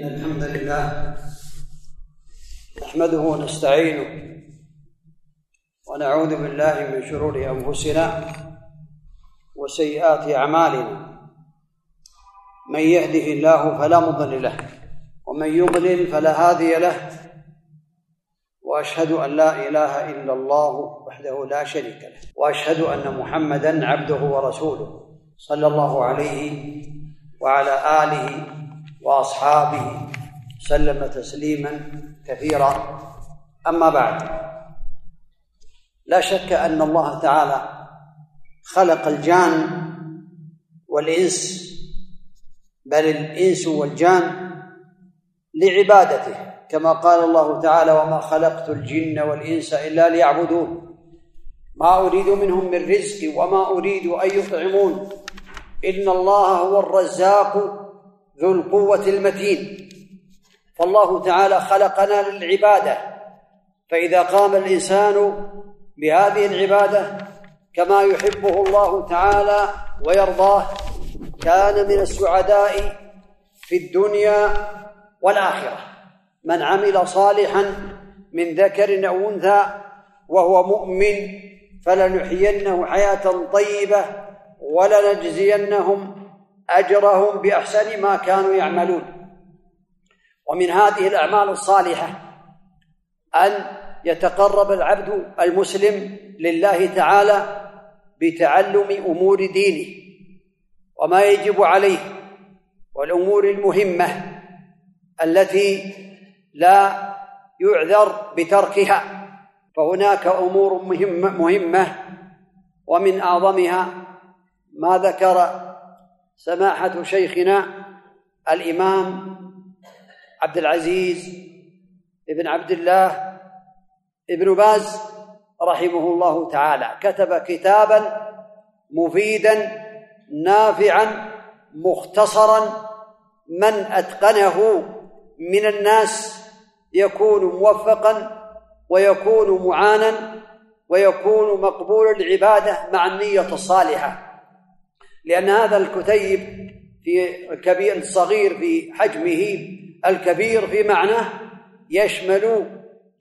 إن الحمد لله نحمده ونستعينه ونعوذ بالله من شرور أنفسنا وسيئات أعمالنا. من يهده الله فلا مضل له ومن يضلل فلا هادي له وأشهد أن لا إله إلا الله وحده لا شريك له وأشهد أن محمدا عبده ورسوله صلى الله عليه وعلى آله وأصحابه سلم تسليما كثيرا. أما بعد لا شك أن الله تعالى خلق الجان والإنس بل الإنس والجان لعبادته كما قال الله تعالى وما خلقت الجن والإنس إلا ليعبدون ما أريد منهم من رزق وما أريد أن يطعمون إن الله هو الرزاق ذو القوة المتين. فالله تعالى خلقنا للعبادة. فإذا قام الإنسان بهذه العبادة كما يحبه الله تعالى ويرضاه كان من السعداء في الدنيا والآخرة. من عمل صالحا من ذكر أو أنثى وهو مؤمن فلنحيينه حياة طيبة ولنجزينهم أجرهم بأحسن ما كانوا يعملون. ومن هذه الأعمال الصالحة أن يتقرب العبد المسلم لله تعالى بتعلم أمور دينه وما يجب عليه والأمور المهمة التي لا يعذر بتركها. فهناك أمور مهمة مهمة ومن أعظمها ما ذكر سماحة شيخنا الإمام عبد العزيز ابن عبد الله ابن باز رحمه الله تعالى كتب كتابا مفيدا نافعا مختصرا من أتقنه من الناس يكون موفقا ويكون معانا ويكون مقبول العباده مع النية الصالحة. لأن هذا الكتيب في الكبير الصغير في حجمه الكبير في معناه يشمل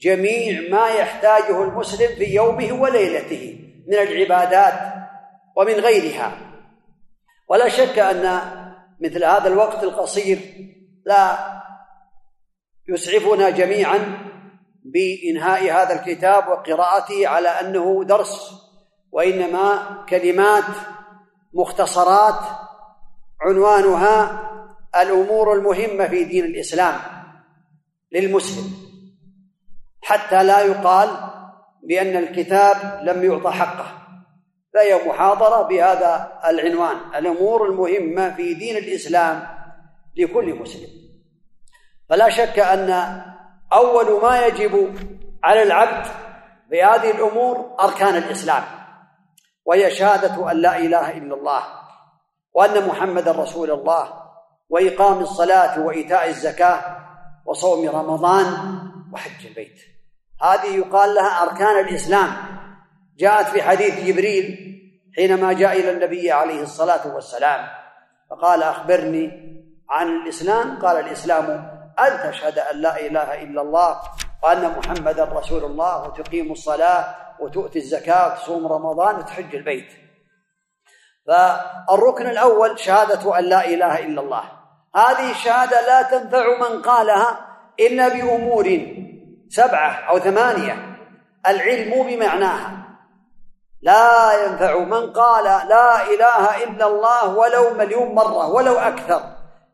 جميع ما يحتاجه المسلم في يومه وليلته من العبادات ومن غيرها. ولا شك أن مثل هذا الوقت القصير لا يسعفنا جميعا بإنهاء هذا الكتاب وقراءته على أنه درس وإنما كلمات مختصرات عنوانها الأمور المهمة في دين الإسلام للمسلم حتى لا يقال بأن الكتاب لم يعط حقه فهي محاضرة بهذا العنوان الأمور المهمة في دين الإسلام لكل مسلم. فلا شك أن أول ما يجب على العبد بهذه الأمور أركان الإسلام. وهي شهادة أن لا إله إلا الله وأن محمدا رسول الله وإقام الصلاة وإيتاء الزكاة وصوم رمضان وحج البيت. هذه يقال لها أركان الإسلام. جاءت في حديث جبريل حينما جاء إلى النبي عليه الصلاة والسلام فقال أخبرني عن الإسلام. قال الإسلام أن تشهد أن لا إله إلا الله وأن محمدا رسول الله وتقيم الصلاة وتؤتي الزكاة وتصوم رمضان وتحج البيت. فالركن الأول شهادة أن لا إله إلا الله. هذه الشهادة لا تنفع من قالها إلا بأمور سبعة أو ثمانية. العلم بمعناها. لا ينفع من قال لا إله إلا الله ولو مليون مرة ولو أكثر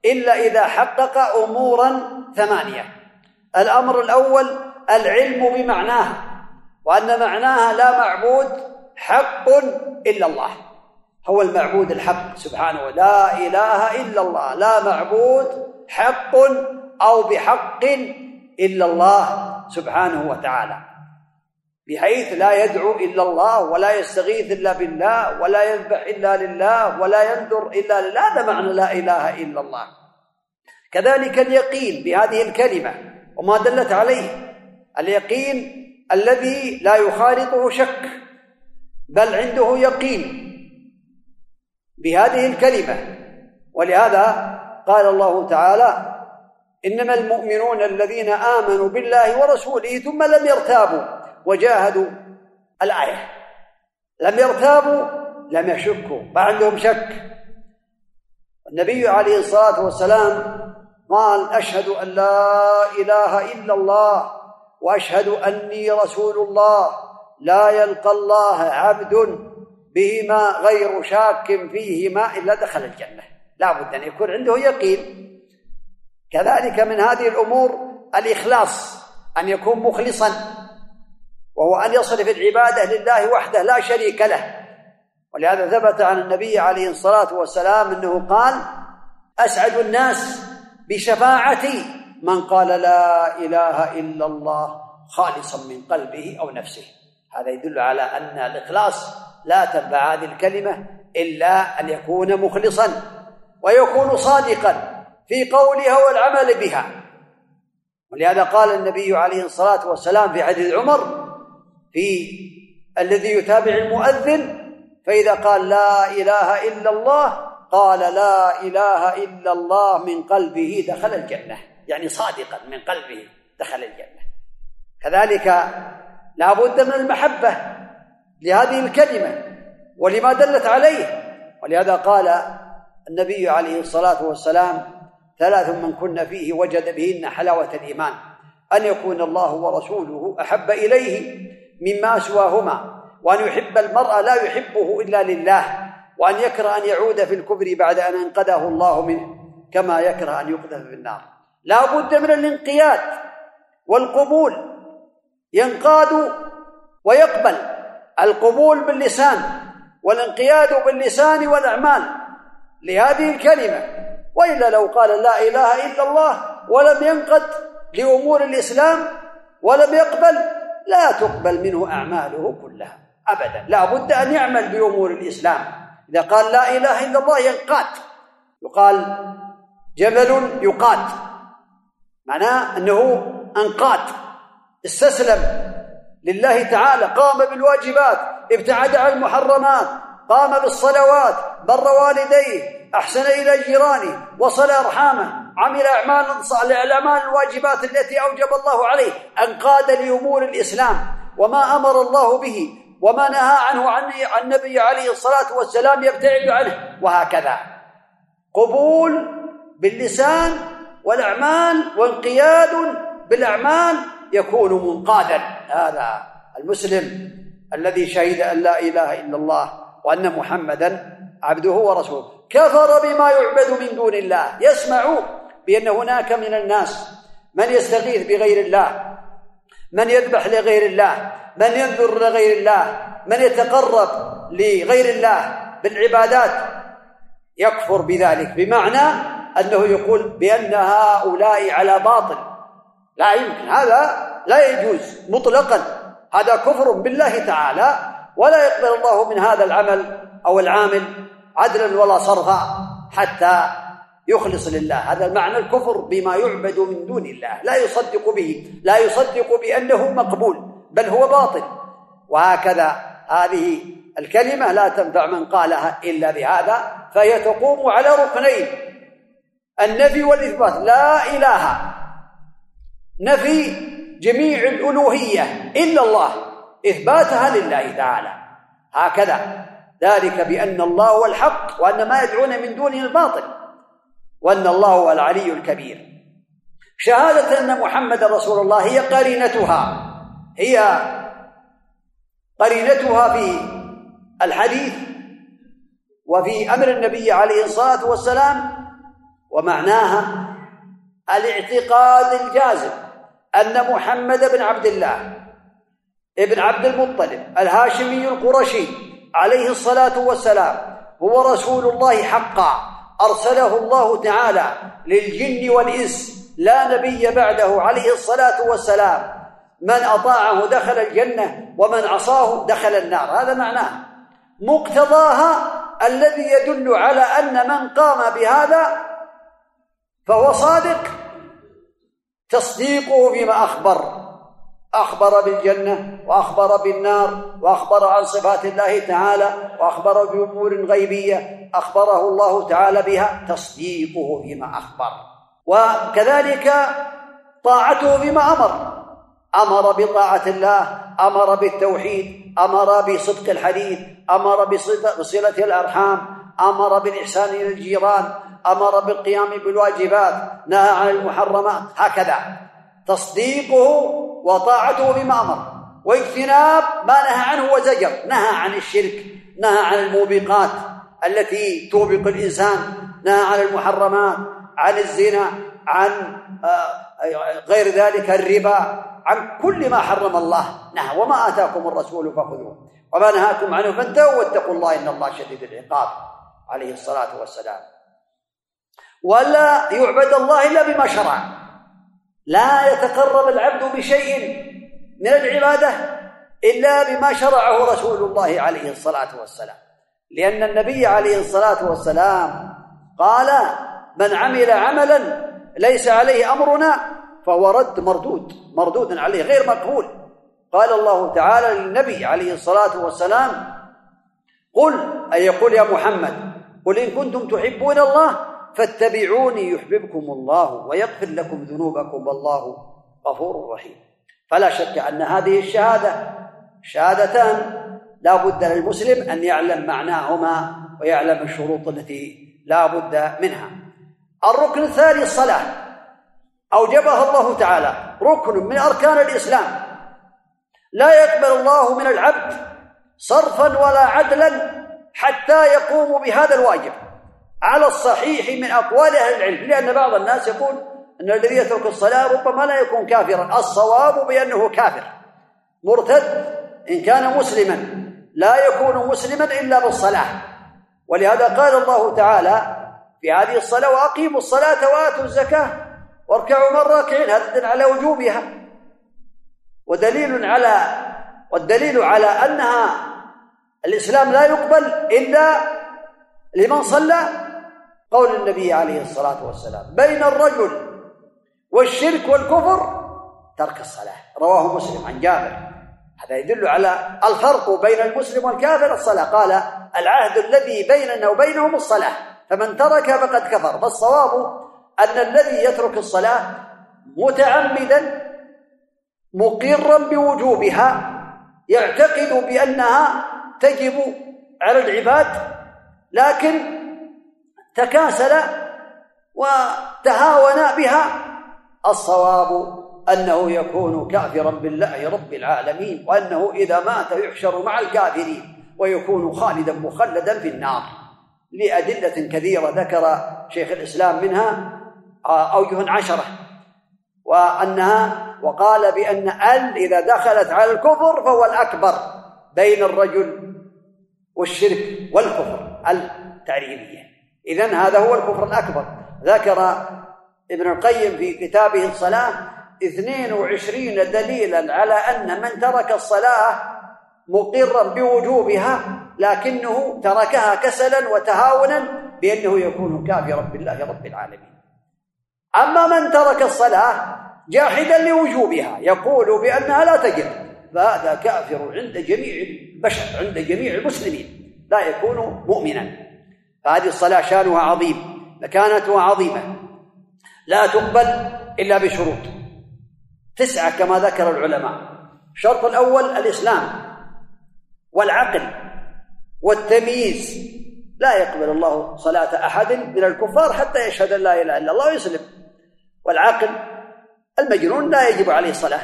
إلا إذا حقق أمورا ثمانية. الأمر الأول العلم بمعناها. وأن معناها لا معبود حق إلا الله. هو المعبود الحق سبحانه لا إله إلا الله. لا معبود حق أو بحق إلا الله سبحانه وتعالى بحيث لا يدعو إلا الله ولا يستغيث إلا بالله ولا يذبح إلا لله ولا ينذر إلا لله. هذا معنى لا إله إلا الله. كذلك اليقين بهذه الكلمة وما دلت عليه. اليقين الذي لا يخالطه شك بل عنده يقين بهذه الكلمة. ولهذا قال الله تعالى إنما المؤمنون الذين آمنوا بالله ورسوله ثم لم يرتابوا وجاهدوا. الآية لم يرتابوا لم يشكوا ما عندهم شك. النبي عليه الصلاة والسلام قال أشهد أن لا إله إلا الله وأشهد أني رسول الله. لا يلقى الله عبد بهما غير شاك فيهما إلا دخل الجنة. لا بد أن يكون عنده يقين. كذلك من هذه الأمور الإخلاص أن يكون مخلصا وهو أن يصرف العبادة لله وحده لا شريك له. ولهذا ثبت عن النبي عليه الصلاة والسلام أنه قال أسعد الناس بشفاعتي. من قال لا إله إلا الله خالصا من قلبه أو نفسه. هذا يدل على أن الإخلاص لا تنفع هذه الكلمة إلا أن يكون مخلصا ويكون صادقا في قولها والعمل بها. ولهذا قال النبي عليه الصلاة والسلام في حديث عمر في الذي يتابع المؤذن فإذا قال لا إله إلا الله قال لا إله إلا الله من قلبه دخل الجنة. يعني صادقا من قلبه دخل الجنة. كذلك لا بد من المحبة لهذه الكلمة ولما دلت عليه. ولهذا قال النبي عليه الصلاة والسلام ثلاث من كن فيه وجد بهن حلاوة الإيمان. أن يكون الله ورسوله أحب إليه مما سواهما. وأن يحب المرء لا يحبه إلا لله. وأن يكره أن يعود في الكفر بعد أن أنقذه الله منه كما يكره أن يقذف في النار. لا بد من الانقياد والقبول. ينقاد ويقبل القبول باللسان والانقياد باللسان والأعمال لهذه الكلمة. وإلا لو قال لا إله إلا الله ولم ينقد لأمور الإسلام ولم يقبل لا تقبل منه أعماله كلها ابدا. لا بد أن يعمل بأمور الإسلام. إذا قال لا إله إلا الله ينقاد. يقال جبل يقاد. معناه أنه أنقاد استسلم لله تعالى قام بالواجبات ابتعد عن المحرمات قام بالصلوات بر والديه أحسن إلى جيرانه وصل أرحامه عمل أعمال الأعمال الواجبات التي أوجب الله عليه أنقاد لأمور الإسلام وما أمر الله به وما نهى عنه عن النبي عليه الصلاة والسلام يبتعد عنه وهكذا. قبول باللسان والأعمال وانقياد بالأعمال يكون منقادا. هذا المسلم الذي شهد أن لا إله إلا الله وأن محمدا عبده ورسوله. كفر بما يعبد من دون الله. يسمع بأن هناك من الناس من يستغيث بغير الله من يذبح لغير الله من ينذر لغير الله من يتقرب لغير الله بالعبادات يكفر بذلك. بمعنى أنه يقول بأن هؤلاء على باطل. لا يمكن. هذا لا يجوز مطلقا. هذا كفر بالله تعالى ولا يقبل الله من هذا العمل أو العامل عدلا ولا صرفا حتى يخلص لله. هذا معنى الكفر بما يعبد من دون الله. لا يصدق به. لا يصدق بأنه مقبول بل هو باطل. وهكذا هذه الكلمة لا تنفع من قالها إلا بهذا فهي تقوم على ركنين. النفي والإثبات. لا إله. نفي جميع الألوهية إلا الله. إثباتها لله تعالى. هكذا. ذلك بأن الله هو الحق وأن ما يدعون من دونه الباطل. وأن الله هو العلي الكبير. شهادة أن محمد رسول الله هي قرينتها. هي قرينتها في الحديث وفي أمر النبي عليه الصلاة والسلام ومعناها الاعتقاد الجازم أن محمد بن عبد الله ابن عبد المطلب الهاشمي القرشي عليه الصلاة والسلام هو رسول الله حقا أرسله الله تعالى للجن والإنس لا نبي بعده عليه الصلاة والسلام من أطاعه دخل الجنة ومن عصاه دخل النار هذا معناه. مقتضاها الذي يدل على أن من قام بهذا فهو صادق. تصديقه بما أخبر. أخبر بالجنة وأخبر بالنار وأخبر عن صفات الله تعالى وأخبر بأمور غيبية أخبره الله تعالى بها تصديقه فيما أخبر. وكذلك طاعته بما أمر. أمر بطاعة الله أمر بالتوحيد أمر بصدق الحديث أمر بصلة الأرحام أمر بالإحسان إلى الجيران أمر بالقيام بالواجبات نهى عن المحرمات هكذا. تصديقه وطاعته بما أمر. واجتناب ما نهى عنه وزجر. نهى عن الشرك نهى عن الموبقات التي توبق الإنسان نهى عن المحرمات عن الزنا عن آه، غير ذلك الربا عن كل ما حرم الله. نهى وما آتاكم الرسول فخذوه. وما نهاكم عنه فانتهوا واتقوا الله إن الله شديد العقاب عليه الصلاة والسلام. ولا يعبد الله إلا بما شرع. لا يتقرب العبد بشيء من العبادة إلا بما شرعه رسول الله عليه الصلاة والسلام. لأن النبي عليه الصلاة والسلام قال من عمل عملا ليس عليه أمرنا فهو رد مردود مردود عليه غير مقبول. قال الله تعالى للنبي عليه الصلاة والسلام قل أي يقول يا محمد قل إن كنتم تحبون الله فاتبعوني يحببكم الله ويغفر لكم ذنوبكم والله غفور رحيم. فلا شك أن هذه الشهادة شهادتان لا بد للمسلم أن يعلم معناهما ويعلم الشروط التي لا بد منها. الركن الثاني الصلاة. أوجبها الله تعالى. ركن من أركان الإسلام. لا يقبل الله من العبد صرفا ولا عدلا حتى يقوم بهذا الواجب. على الصحيح من أقوال أهل العلم لأن بعض الناس يقول أن الذي يترك الصلاة ربما لا يكون كافرا. الصواب بأنه كافر. مرتد إن كان مسلما لا يكون مسلما إلا بالصلاة. ولهذا قال الله تعالى في هذه الصلاة وأقيموا الصلاة وآتوا الزكاة واركعوا من راكعين هذا على وجوبها. ودليل على والدليل على أنها الإسلام لا يقبل إلا لمن صلى قول النبي عليه الصلاة والسلام بين الرجل والشرك والكفر ترك الصلاة. رواه مسلم عن جابر. هذا يدل على الفرق بين المسلم والكافر الصلاة. قال العهد الذي بيننا وبينهم الصلاة فمن ترك فقد كفر. فالصواب أن الذي يترك الصلاة متعمدا مقرا بوجوبها يعتقد بأنها تجب على العباد لكن تكاسل وتهاون بها الصواب أنه يكون كافرا بالله رب العالمين وأنه إذا مات يحشر مع الكافرين ويكون خالدا مخلدا في النار. لأدلة كثيرة ذكر شيخ الإسلام منها أوجه عشرة وأنها وقال بأن ال إذا دخلت على الكفر فهو الأكبر بين الرجل والشرك والكفر التعريبيه إذن هذا هو الكفر الأكبر. ذكر ابن القيم في كتابه الصلاة اثنين وعشرين دليلا على أن من ترك الصلاة مقرا بوجوبها لكنه تركها كسلا وتهاونا بأنه يكون كافرا بالله رب العالمين. أما من ترك الصلاة جاحدا لوجوبها يقول بأنها لا تجب فهذا كافر عند جميع البشر عند جميع المسلمين لا يكون مؤمنا. فهذه الصلاة شانها عظيم مكانتها عظيمة. لا تقبل إلا بشروط. تسعة كما ذكر العلماء. الشرط الأول الإسلام والعقل والتمييز. لا يقبل الله صلاة أحد من الكفار حتى يشهد أن لا إله إلا الله ويسلم. والعاقل المجنون لا يجب عليه الصلاة.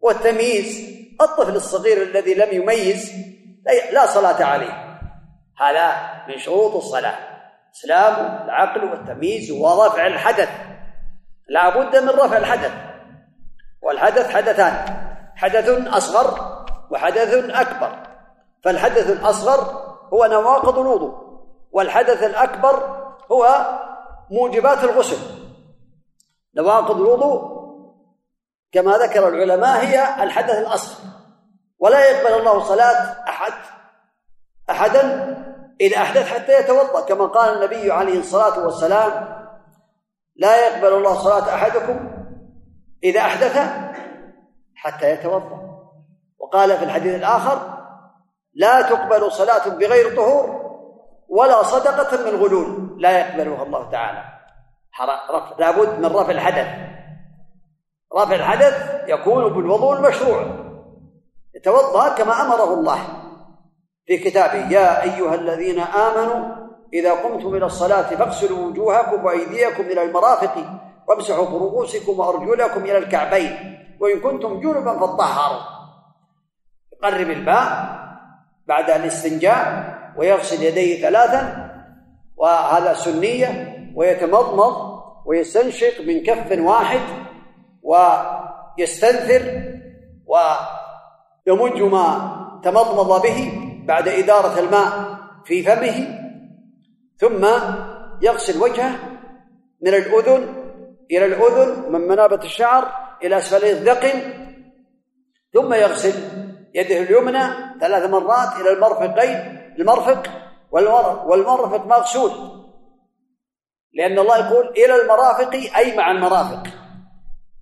والتمييز الطفل الصغير الذي لم يميز لا صلاة عليه. هذا من شروط الصلاة. إسلام العقل والتمييز ورفع الحدث. لا بد من رفع الحدث. والحدث حدثان. حدث أصغر وحدث أكبر. فالحدث الأصغر هو نواقض الوضوء. والحدث الأكبر هو موجبات الغسل. نواقض الوضوء كما ذكر العلماء هي الحدث الأصغر. ولا يقبل الله صلاة أحد أحدا إذا أحدث حتى يتوضأ. كما قال النبي عليه الصلاة والسلام لا يقبل الله صلاة أحدكم إذا أحدث حتى يتوضأ. وقال في الحديث الآخر لا تقبل صلاة بغير طهور ولا صدقة من غلول. لا يقبلها الله تعالى. لابد من رفع الحدث. رفع الحدث يكون بالوضوء المشروع. يتوضأ كما أمره الله في كتابه. يا أيها الذين آمنوا إذا قمتم إلى الصلاة فاغسلوا وجوهكم وأيديكم إلى المرافق وامسحوا برؤوسكم وأرجلكم إلى الكعبين وإن كنتم جنبا فطهروا يقرب الماء بعد الاستنجاء ويغسل يديه ثلاثا وهذا سنية ويتمضمض ويستنشق من كف واحد ويستنثر ويمج ما تمضمض به بعد إدارة الماء في فمه ثم يغسل وجهه من الأذن إلى الأذن من منابة الشعر إلى أسفل الذقن ثم يغسل يده اليمنى ثلاث مرات إلى المرفقين المرفق والمرفق مغسول. لأن الله يقول إلى المرافق أي مع المرافق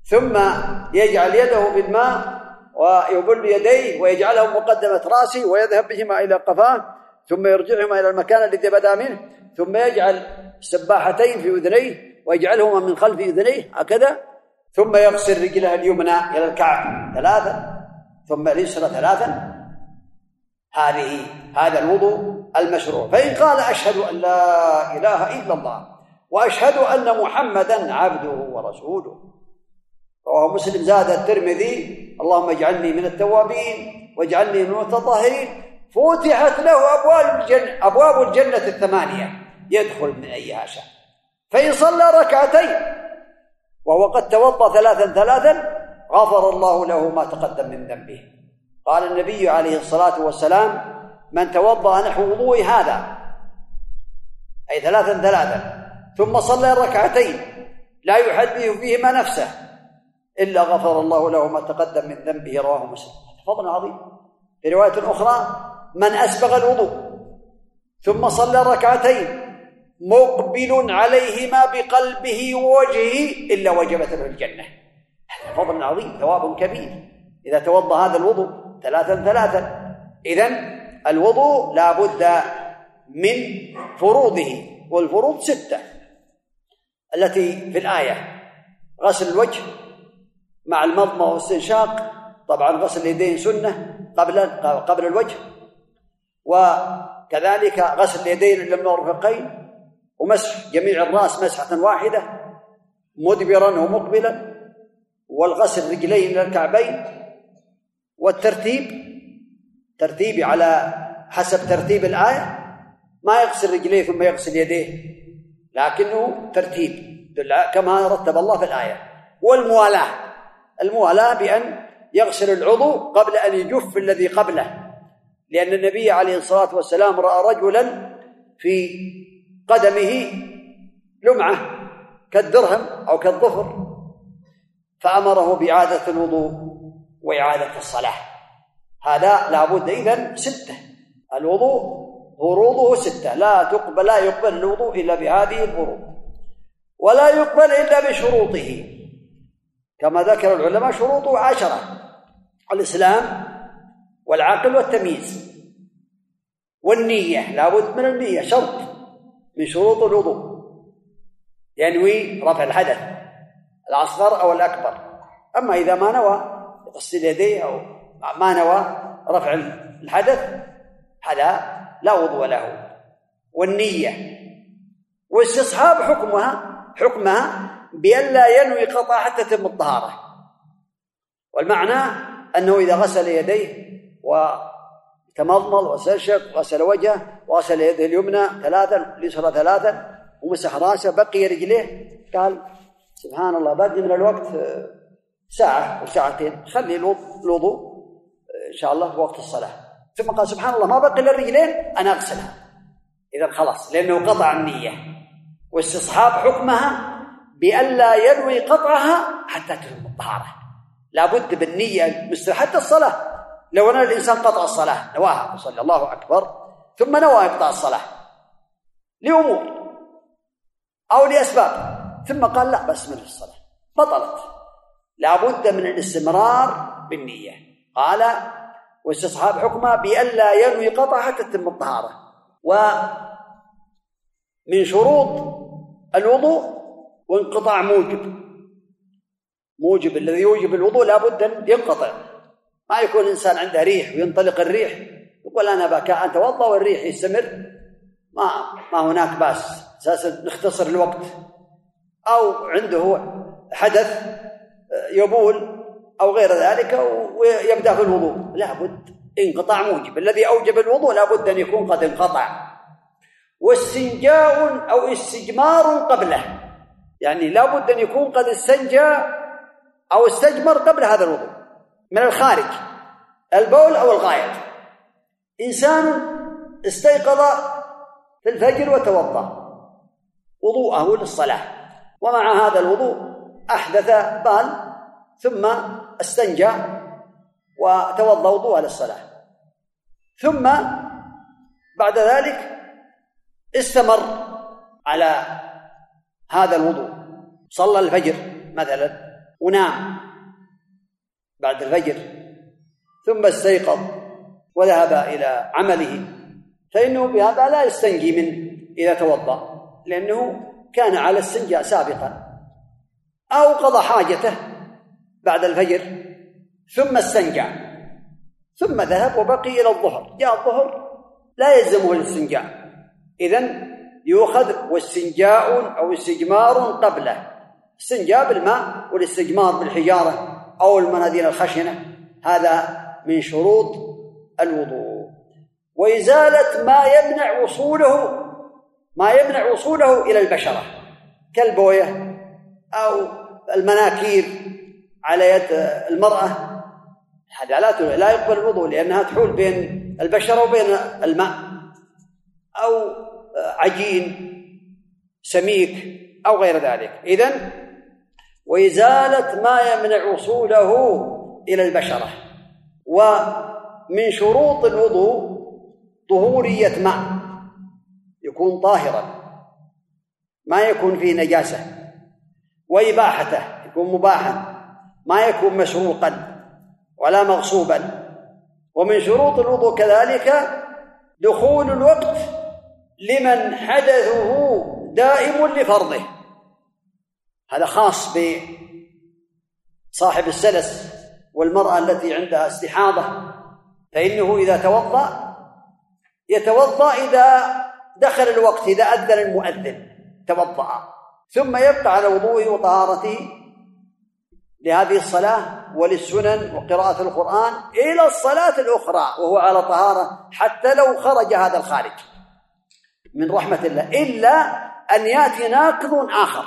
ثم يجعل يده بالماء ويبل يديه ويجعله مقدمة راسه ويذهب بهما إلى قفاه ثم يرجعهما إلى المكان الذي بدأ منه ثم يجعل السباحتين في أذنيه ويجعلهما من خلف أذنيه هكذا. ثم يغسل رجله اليمنى إلى الكعب ثلاثا ثم اليسرى ثلاثا هذه هذا الوضوء المشروع. فإن قال أشهد أن لا إله إلا الله وأشهد أن محمدا عبده ورسوله. رواه مسلم زاد الترمذي اللهم اجعلني من التوابين واجعلني من المتطهرين. فتحت له أبواب الجنه أبواب الجنة الثمانية. يدخل من ايها شاء فإن صلى ركعتين وهو قد توضأ ثلاثا ثلاثا غفر الله له ما تقدم من ذنبه. قال النبي عليه الصلاة والسلام من توضأ نحو وضوء هذا أي ثلاثا ثلاثا ثم صلى ركعتين لا يحدث فيهما نفسه. إلا غفر الله له ما تقدم من ذنبه رواه مسلم. فضل عظيم. في رواية أخرى من أسبغ الوضوء ثم صلى ركعتين مقبل عليهما بقلبه ووجهه إلا وجبت له الجنة. هذا فضل عظيم ثواب كبير. إذا توضأ هذا الوضوء ثلاثا ثلاثا. إذا الوضوء لا بد من فروضه والفروض ستة. التي في الآية غسل الوجه مع المضمة والاستنشاق طبعا غسل اليدين سنة قبل قبل الوجه وكذلك غسل اليدين إلى المرفقين ومسح جميع الرأس مسحة واحدة مدبرا ومقبلا والغسل رجلين إلى الكعبين والترتيب ترتيبي على حسب ترتيب الآية ما يغسل رجليه ثم يغسل يديه لكنه ترتيب كما رتب الله في الآية والموالاة. الموالاة بأن يغسل العضو قبل أن يجف الذي قبله. لأن النبي عليه الصلاة والسلام رأى رجلا في قدمه لمعة كالدرهم أو كالظفر فأمره بإعادة الوضوء وإعادة الصلاة. هذا لابد إذن ستة. الوضوء فروضه ستة. لا تقبل لا يقبل الوضوء إلا بهذه الفروض ولا يقبل إلا بشروطه. كما ذكر العلماء شروطه عشرة الإسلام والعقل والتمييز والنية لابد من النية شرط من شروط الوضوء. ينوي رفع الحدث الأصغر أو الأكبر. أما إذا ما نوى غسل يديه أو ما نوى رفع الحدث هذا لا وضوء له. والنية واستصحاب حكمها حكمها بألا ينوي قطع حتى تتم الطهارة. والمعنى أنه إذا غسل يديه وتمضمض واستنشق غسل وجهه وغسل يده اليمنى ثلاثا اليسرى ثلاثا ومسح رأسه بقي رجليه قال سبحان الله باقي من الوقت ساعة وساعتين خلي الوضوء إن شاء الله وقت الصلاة. ثم قال سبحان الله ما بقي إلا الرجلين أنا أغسلها. اذا خلاص لأنه قطع النية. واستصحاب حكمها بألا ينوي قطعها حتى تتم الطهارة. لابد بالنية حتى الصلاة. لو نوى الإنسان قطع الصلاة نواها صلى الله أكبر ثم نوى يقطع الصلاة لأمور أو لأسباب ثم قال لا بس من الصلاة. بطلت. لابد من الاستمرار بالنية. قال واستصحاب حكمه بألا ينوي قطع حتى تتم الطهارة. ومن شروط الوضوء وانقطاع موجب. موجب الذي يوجب الوضوء لابد أن ينقطع. ما يكون الإنسان عنده ريح وينطلق الريح. يقول أنا بكاء اتوضا والريح يستمر. ما ما هناك بأس. أساسا نختصر الوقت. أو عنده حدث يبول أو غير ذلك ويبدأ في الوضوء. لابد انقطاع موجب. الذي أوجب الوضوء لابد أن يكون قد انقطع. واستنجاء أو استجمار قبله. يعني لابد أن يكون قد استنجى أو استجمر قبل هذا الوضوء من الخارج البول أو الغائط. إنسان استيقظ في الفجر وتوضأ وضوءه للصلاة ومع هذا الوضوء أحدث بال ثم استنجى وتوضأ وضوءا للصلاة. ثم بعد ذلك استمر على هذا الوضوء. صلى الفجر مثلا ونام بعد الفجر ثم استيقظ وذهب إلى عمله. فإنه بهذا لا يستنجي من إذا توضأ لأنه كان على استنجاء سابقا. أو قضى حاجته بعد الفجر ثم استنجى. ثم ذهب وبقي إلى الظهر. جاء الظهر لا يلزمه الاستنجاء. إذن يؤخذ واستنجاء أو استجمار قبله. استنجاء بالماء والاستجمار بالحجارة أو المناديل الخشنة. هذا من شروط الوضوء. وإزالة ما يمنع وصوله ما يمنع وصوله إلى البشرة. كالبوية أو المناكير على يد المرأة. هذا لا لا يقبل الوضوء لأنها تحول بين البشرة وبين الماء. أو عجين سميك أو غير ذلك. إذن وإزالة ما يمنع وصوله إلى البشرة ومن شروط الوضوء طهورية ماء يكون طاهرا ما يكون فيه نجاسة وإباحته يكون مباحا ما يكون مسروقا ولا مغصوبا. ومن شروط الوضوء كذلك دخول الوقت لمن حدثه دائم لفرضه. هذا خاص بصاحب السلس والمرأة التي عندها استحاضة. فإنه إذا توضأ يتوضأ إذا دخل الوقت إذا أذن المؤذن توضأ. ثم يبقى على وضوءه وطهارته لهذه الصلاة وللسنن وقراءة القرآن إلى الصلاة الأخرى وهو على طهارة حتى لو خرج هذا الخارج. من رحمة الله إلا أن يأتي ناقض آخر.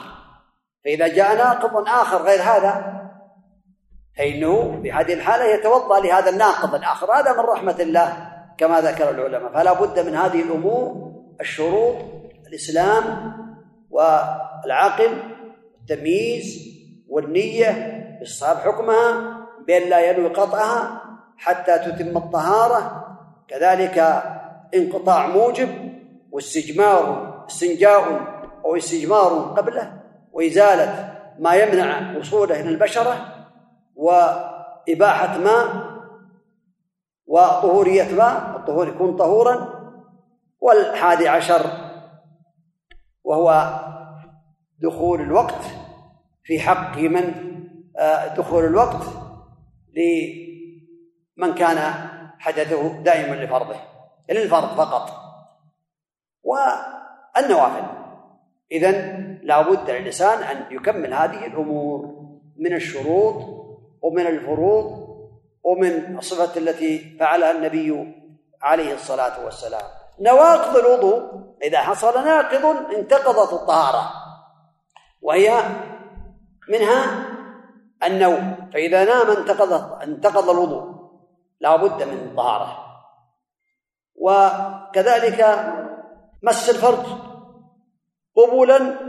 فإذا جاء ناقض آخر غير هذا فإنه في هذه الحالة يتوضأ لهذا الناقض الآخر. هذا من رحمة الله كما ذكر العلماء. فلا بد من هذه الأمور الشروط الإسلام والعقل التمييز والنية إصحاب حكمها بأن لا ينوي قطعها حتى تتم الطهارة. كذلك انقطاع موجب واستجمار استنجاء أو استجمار قبله وإزالة ما يمنع وصوله إلى البشرة وإباحة ماء وطهورية ماء الطهور يكون طهورا والحادي عشر وهو دخول الوقت في حق من آه، دخول الوقت لمن كان حدثه دائما لفرضه للفرض فقط. والنوافل. إذا لا بد للإنسان أن يكمل هذه الأمور من الشروط ومن الفروض ومن الصفة التي فعلها النبي عليه الصلاة والسلام. نواقض الوضوء. إذا حصل ناقض انتقضت الطهارة. وهي منها النوم. فإذا نام انتقض انتقض الوضوء. لا بد من الطهارة وكذلك مس الفرج قبولا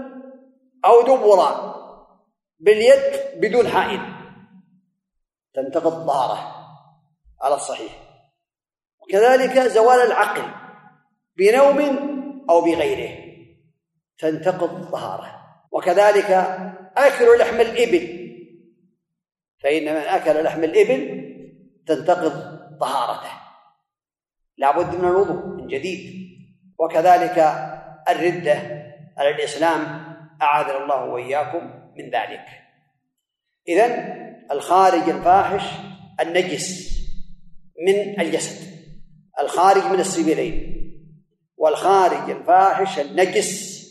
أو دبرا باليد بدون حائل. تنتقض الطهارة على الصحيح. وكذلك زوال العقل بنوم أو بغيره. تنتقض الطهارة وكذلك أكل لحم الإبل. فإن من أكل لحم الإبل تنتقض طهارته لابد من الوضوء من جديد. وكذلك الردة على الإسلام أعاذنا الله وإياكم من ذلك. إذن الخارج الفاحش النجس من الجسد الخارج من السبيلين والخارج الفاحش النجس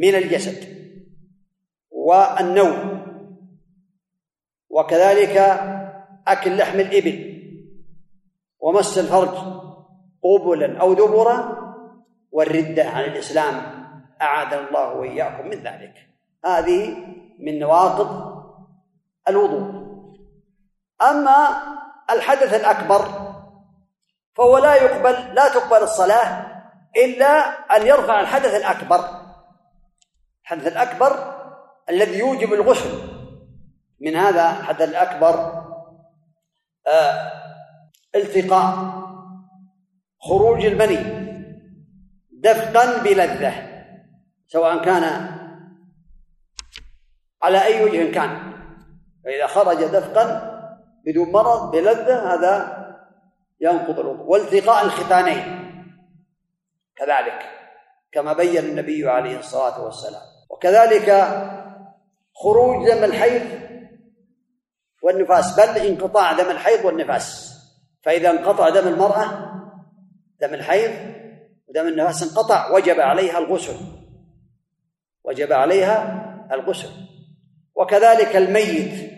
من الجسد والنوم وكذلك أكل لحم الإبل ومس الفرج. قبلا أو دبرا والردة عن الإسلام أعاذنا الله وإياكم من ذلك. هذه من نواقض الوضوء. أما الحدث الأكبر فهو لا يقبل لا تقبل الصلاة إلا أن يرفع الحدث الأكبر. الحدث الأكبر الذي يوجب الغسل. من هذا الحدث الأكبر آه التقاء. خروج المني دفقا بلذة سواء كان على أي وجه كان. فإذا خرج دفقا بدون مرض بلذة هذا ينقض الوضوء. والتقاء الختانين كذلك كما بين النبي عليه الصلاة والسلام. وكذلك خروج دم الحيض والنفاس. بل انقطاع دم الحيض والنفاس. فإذا انقطع دم المرأة دم الحيض ودم النفاس انقطع وجب عليها الغسل. وجب عليها الغسل. وكذلك الميت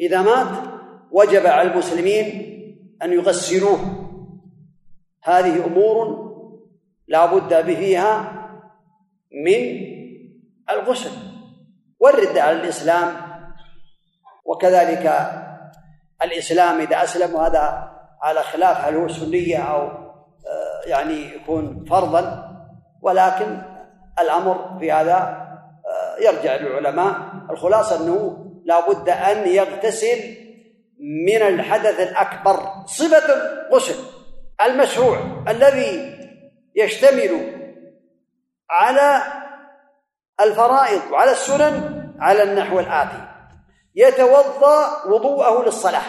إذا مات وجب على المسلمين أن يغسلوه. هذه أمور لا بد فيها من الغسل. والردة على الإسلام وكذلك الإسلام إذا أسلم وهذا على خلاف هل هو سنية أو يعني يكون فرضا ولكن الأمر في هذا آه، يرجع للعلماء. الخلاصة أنه لا بد أن يغتسل من الحدث الأكبر صفة الغسل المشروع الذي يشتمل على الفرائض وعلى السنن على النحو الآتي. يتوضأ وضوءه للصلاة.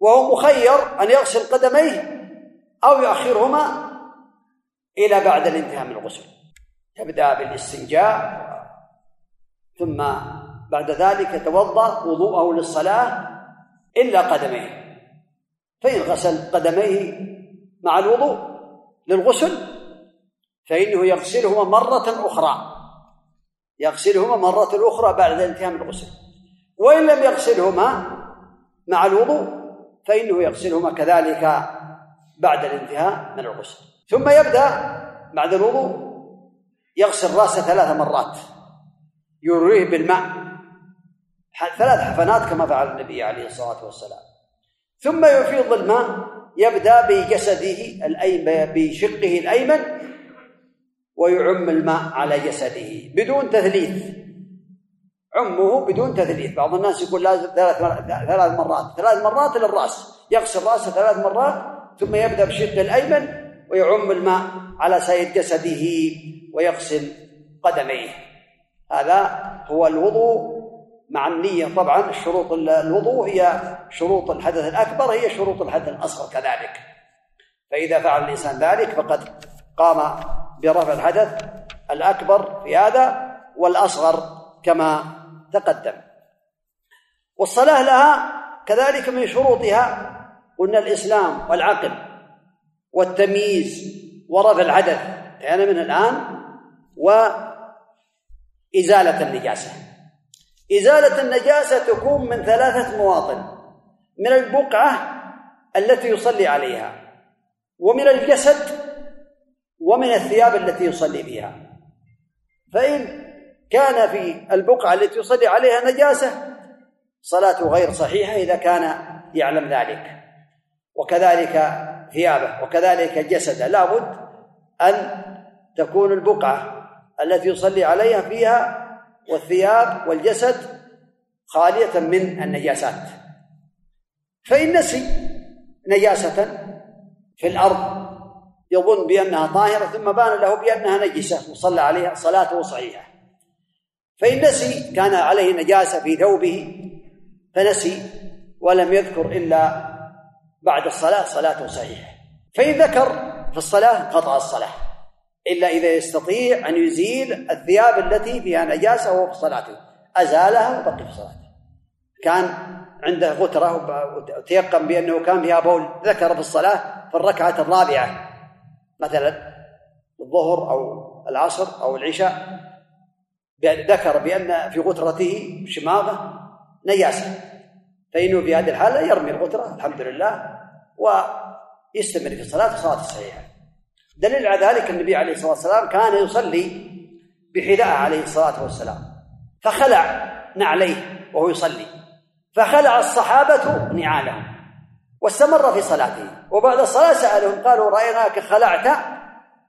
وهو مخير أن يغسل قدميه أو يؤخرهما إلى بعد الانتهاء من الغسل. تبدأ بالاستنجاء ثم بعد ذلك يتوضأ وضوءه للصلاة إلا قدميه. فإن غسل قدميه مع الوضوء للغسل فإنه يغسلهما مرة أخرى. يغسلهما مرة أخرى بعد الانتهاء من الغسل. وإن لم يغسلهما مع الوضوء فإنه يغسلهما كذلك بعد الانتهاء من الغسل. ثم يبدأ بعد الوضوء يغسل رأسه ثلاث مرات. يرويه بالماء. ثلاث حفنات كما فعل النبي عليه الصلاة والسلام. ثم يفيض الماء. يبدأ بجسده الأيمن بشقه الأيمن ويعم الماء على جسده بدون تثليث. عمه بدون تثليث. بعض الناس يقول لازم ثلاث ثلاث مرات. ثلاث مرات للرأس. يغسل رأسه ثلاث مرات ثم يبدأ بشق الأيمن ويعم الماء على سائر جسده ويغسل قدميه. هذا هو الوضوء مع النية. طبعا شروط الوضوء هي شروط الحدث الأكبر هي شروط الحدث الأصغر كذلك. فإذا فعل الإنسان ذلك فقد قام برفع الحدث الأكبر في هذا والأصغر كما تقدم. والصلاة لها كذلك من شروطها قلنا الإسلام والعقل والتمييز ورفع الحدث يعني من الآن وإزالة النجاسة. إزالة النجاسة تكون من ثلاثة مواطن من البقعة التي يصلي عليها ومن الجسد ومن الثياب التي يصلي بها. فإن كان في البقعة التي يصلي عليها نجاسة صلاته غير صحيحة إذا كان يعلم ذلك. وكذلك ثيابه وكذلك جسده. لابد أن تكون البقعة التي يصلي عليها فيها والثياب والجسد خالية من النجاسات. فإن نسي نجاسة في الأرض يظن بأنها طاهرة ثم بان له بأنها نجسة وصلى عليها صلاته صحيحة. فإن نسي كان عليه نجاسة في ثوبه فنسي ولم يذكر إلا بعد الصلاة صلاته صحيحة. فإن ذكر في الصلاة قطع الصلاة إلا إذا يستطيع أن يزيل الثياب التي فيها نجاسة وهو في صلاته. أزالها وبقي في صلاته. كان عنده غترة وتيقن بأنه كان فيها بول ذكر في الصلاة في الركعة الرابعة. مثلا الظهر أو العصر أو العشاء ذكر بأن في غترته شماغة نجاسة. فإنه في هذه الحالة يرمي الغترة الحمد لله ويستمر في الصلاة صلاة صحيحة دليل على ذلك النبي عليه الصلاة والسلام كان يصلي بحذاء عليه الصلاة والسلام. فخلع نعليه وهو يصلي. فخلع الصحابة نعالهم واستمر في صلاته. وبعد الصلاة سألهم قالوا رأيناك خلعت؟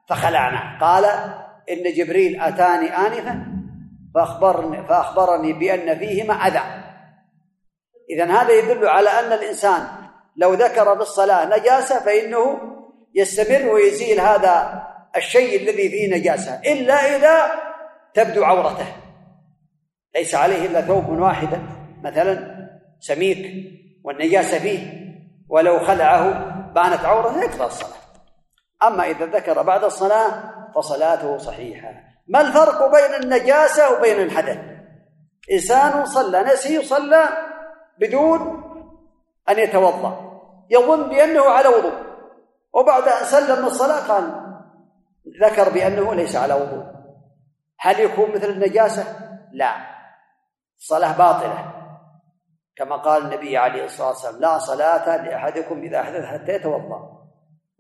فخلعنا. قال إن جبريل أتاني آنفا فأخبرني, فأخبرني بأن فيهما أذى. إذا هذا يدل على أن الإنسان لو ذكر بالصلاة نجاسة فإنه يستمر ويزيل هذا الشيء الذي فيه نجاسة إلا إذا تبدو عورته. ليس عليه إلا ثوب واحد مثلا سميك والنجاسة فيه ولو خلعه بانت عورته يقضى الصلاة. أما إذا ذكر بعد الصلاة فصلاته صحيحة. ما الفرق بين النجاسة وبين الحدث؟ إنسان صلى نسي صلى بدون أن يتوضأ. يظن بأنه على وضوء. وبعد أن سلم من الصلاة قال ذكر بأنه ليس على وضوء. هل يكون مثل النجاسة؟ لا. الصلاة باطلة. كما قال النبي عليه الصلاة والسلام لا صلاة لأحدكم إذا أحدث حتى يتوضأ.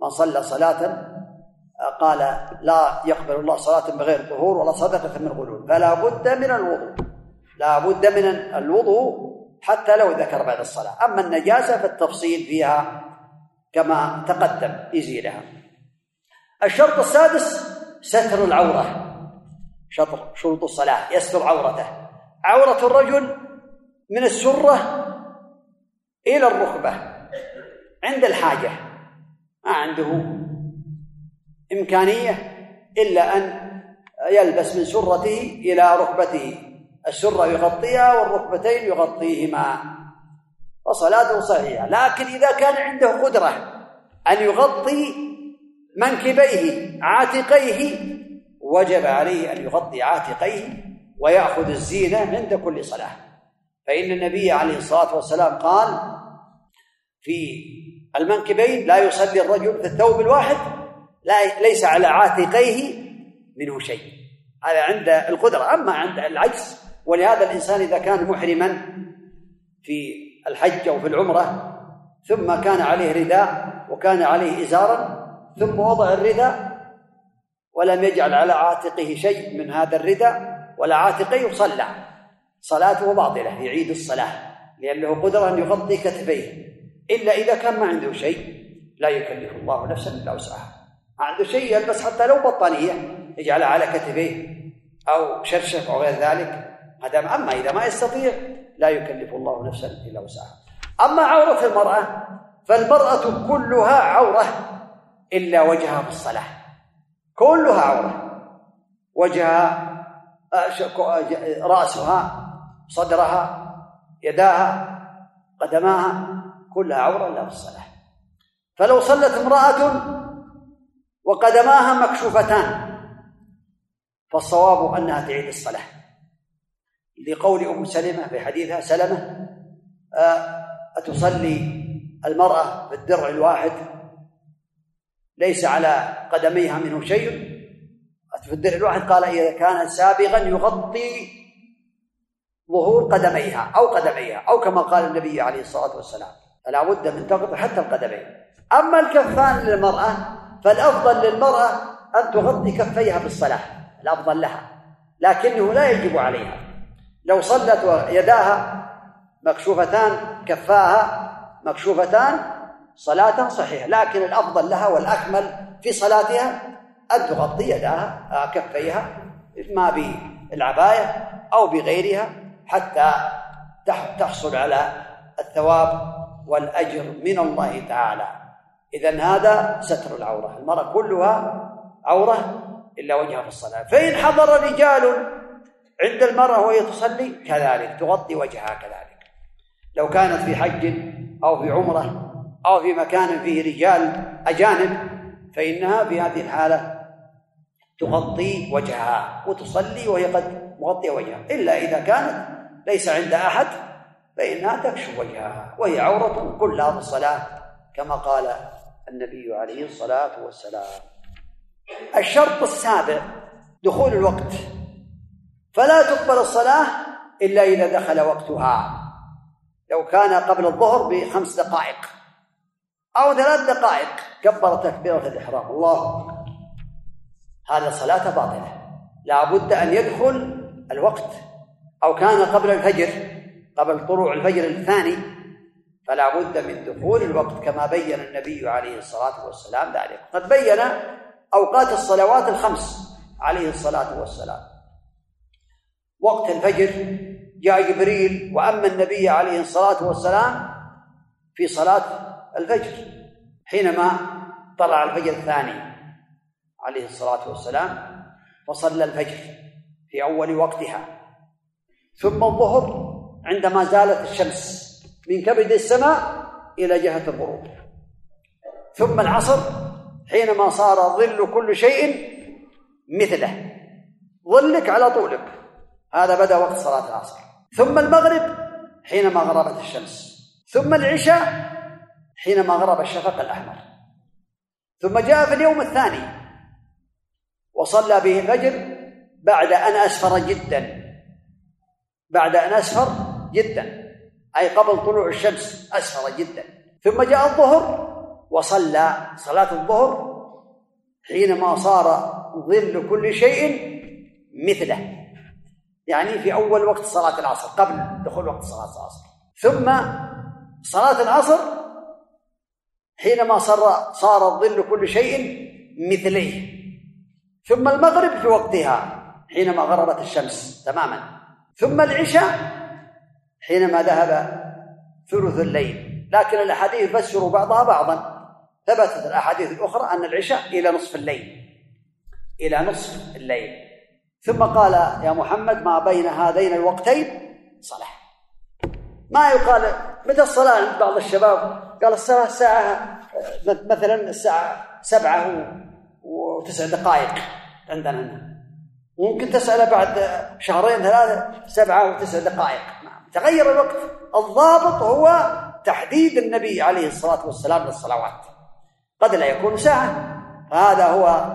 من صلى صلاة قال لا يقبل الله صلاة بغير طهور ولا صدقة من غلول. فلا بد من الوضوء. لا بد من الوضوء حتى لو ذكر بعد الصلاة. أما النجاسة فالتفصيل فيها كما تقدم يزيلها الشرط السادس ستر العورة. شطر شروط الصلاة يستر عورته. عورة الرجل من السرة إلى الركبة عند الحاجة. ما عنده إمكانية إلا أن يلبس من سرته إلى ركبته. السرة يغطيها والركبتين يغطيهما. وصلاته صحيحة. لكن إذا كان عنده قدرة أن يغطي منكبيه عاتقيه وجب عليه أن يغطي عاتقيه ويأخذ الزينة عند كل صلاة. فإن النبي عليه الصلاة والسلام قال في المنكبين لا يصلي الرجل في الثوب الواحد لا ليس على عاتقيه منه شيء. هذا عند القدرة. أما عند العجز ولهذا الإنسان إذا كان محرما في الحج أو في العمرة ثم كان عليه رداء وكان عليه إزارا ثم وضع الرداء ولم يجعل على عاتقه شيء من هذا الرداء ولا عاتقيه صلى صلاته باطلة يعيد الصلاة لأنه قدر أن يغطي كتفيه. إلا إذا كان ما عنده شيء لا يكلف الله نفسا إلا وسعها. ما عنده شيء يلبس حتى لو بطانية يجعلها على كتفيه أو شرشف أو غير ذلك. هذا أما إذا ما يستطيع لا يكلف الله نفسا إلا وسعها. أما عورة المرأة فالمرأة كلها عورة إلا وجهها في الصلاة. كلها عورة. وجهها رأسها صدرها يداها قدماها كلها عورة إلا في الصلاة. فلو صلت امرأة وقدماها مكشوفتان فالصواب أنها تعيد الصلاة. لقول أم سلمة في حديثها سلمة آه، أتصلي المرأة بالدرع الواحد؟ ليس على قدميها منه شيء. في الدرع الواحد؟ قال إذا كان سابغا يغطي ظهور قدميها أو قدميها أو كما قال النبي عليه الصلاة والسلام. فلا بد من تغطي حتى القدمين. أما الكفان للمرأة فالأفضل للمرأة أن تغطي كفيها بالصلاة الأفضل لها لكنه لا يجب عليها. لو صلت ويداها مكشوفتان كفاها مكشوفتان صلاة صحيحة. لكن الأفضل لها والأكمل في صلاتها أن تغطي يداها آه، كفيها إما بالعباية أو بغيرها حتى تحصل على الثواب والأجر من الله تعالى. إذا هذا ستر العورة. المرأة كلها عورة إلا وجهها في الصلاة. فإن حضر رجال عند المرأة وهي تصلي كذلك تغطي وجهها كذلك. لو كانت في حج أو في عمرة أو في مكان فيه رجال أجانب فإنها في هذه الحالة تغطي وجهها وتصلي وهي قد مغطية وجهها. إلا إذا كانت ليس عند أحد فإنها تكشف وجهها وهي عورة كلها في الصلاة كما قال النبي عليه الصلاة والسلام. الشرط السابع دخول الوقت. فلا تقبل الصلاة إلا إذا دخل وقتها. لو كان قبل الظهر بخمس دقائق أو ثلاث دقائق كبر تكبيرة الإحرام. الله هذا صلاة باطلة. لا بد أن يدخل الوقت. أو كان قبل الفجر قبل طلوع الفجر الثاني فلا بد من دخول الوقت كما بين النبي عليه الصلاة والسلام ذلك. قد بين أوقات الصلوات الخمس عليه الصلاة والسلام. وقت الفجر جاء جبريل وأما النبي عليه الصلاة والسلام في صلاة الفجر حينما طلع الفجر الثاني عليه الصلاة والسلام فصلى الفجر في أول وقتها. ثم الظهر عندما زالت الشمس من كبد السماء إلى جهة الغروب. ثم العصر حينما صار ظل كل شيء مثله. ظلك على طولك. هذا بدأ وقت صلاة العصر. ثم المغرب حينما غربت الشمس. ثم العشاء حينما غرب الشفق الأحمر. ثم جاء في اليوم الثاني. وصلى به الفجر بعد أن أسفر جدا. بعد أن أسفر جدا. أي قبل طلوع الشمس أسفر جدا. ثم جاء الظهر وصلى صلاة الظهر حينما صار ظل كل شيء مثله. يعني في أول وقت صلاة العصر قبل دخول وقت صلاة العصر. ثم صلاة العصر حينما صار صار الظل كل شيء مثليه. ثم المغرب في وقتها حينما غربت الشمس تماما. ثم العشاء حينما ذهب ثلث الليل. لكن الأحاديث تفسر بعضها بعضا. ثبتت الأحاديث الأخرى أن العشاء إلى نصف الليل. إلى نصف الليل. ثم قال يا محمد ما بين هذين الوقتين صلاة. ما يقال متى الصلاة؟ بعض الشباب قال الصلاة الساعة مثلا الساعة سبعة وتسع دقائق عندنا هنا. ممكن تسأله بعد شهرين ثلاثة سبعة وتسع دقائق. تغير الوقت. الضابط هو تحديد النبي عليه الصلاة والسلام للصلوات. قد لا يكون ساعة. فهذا هو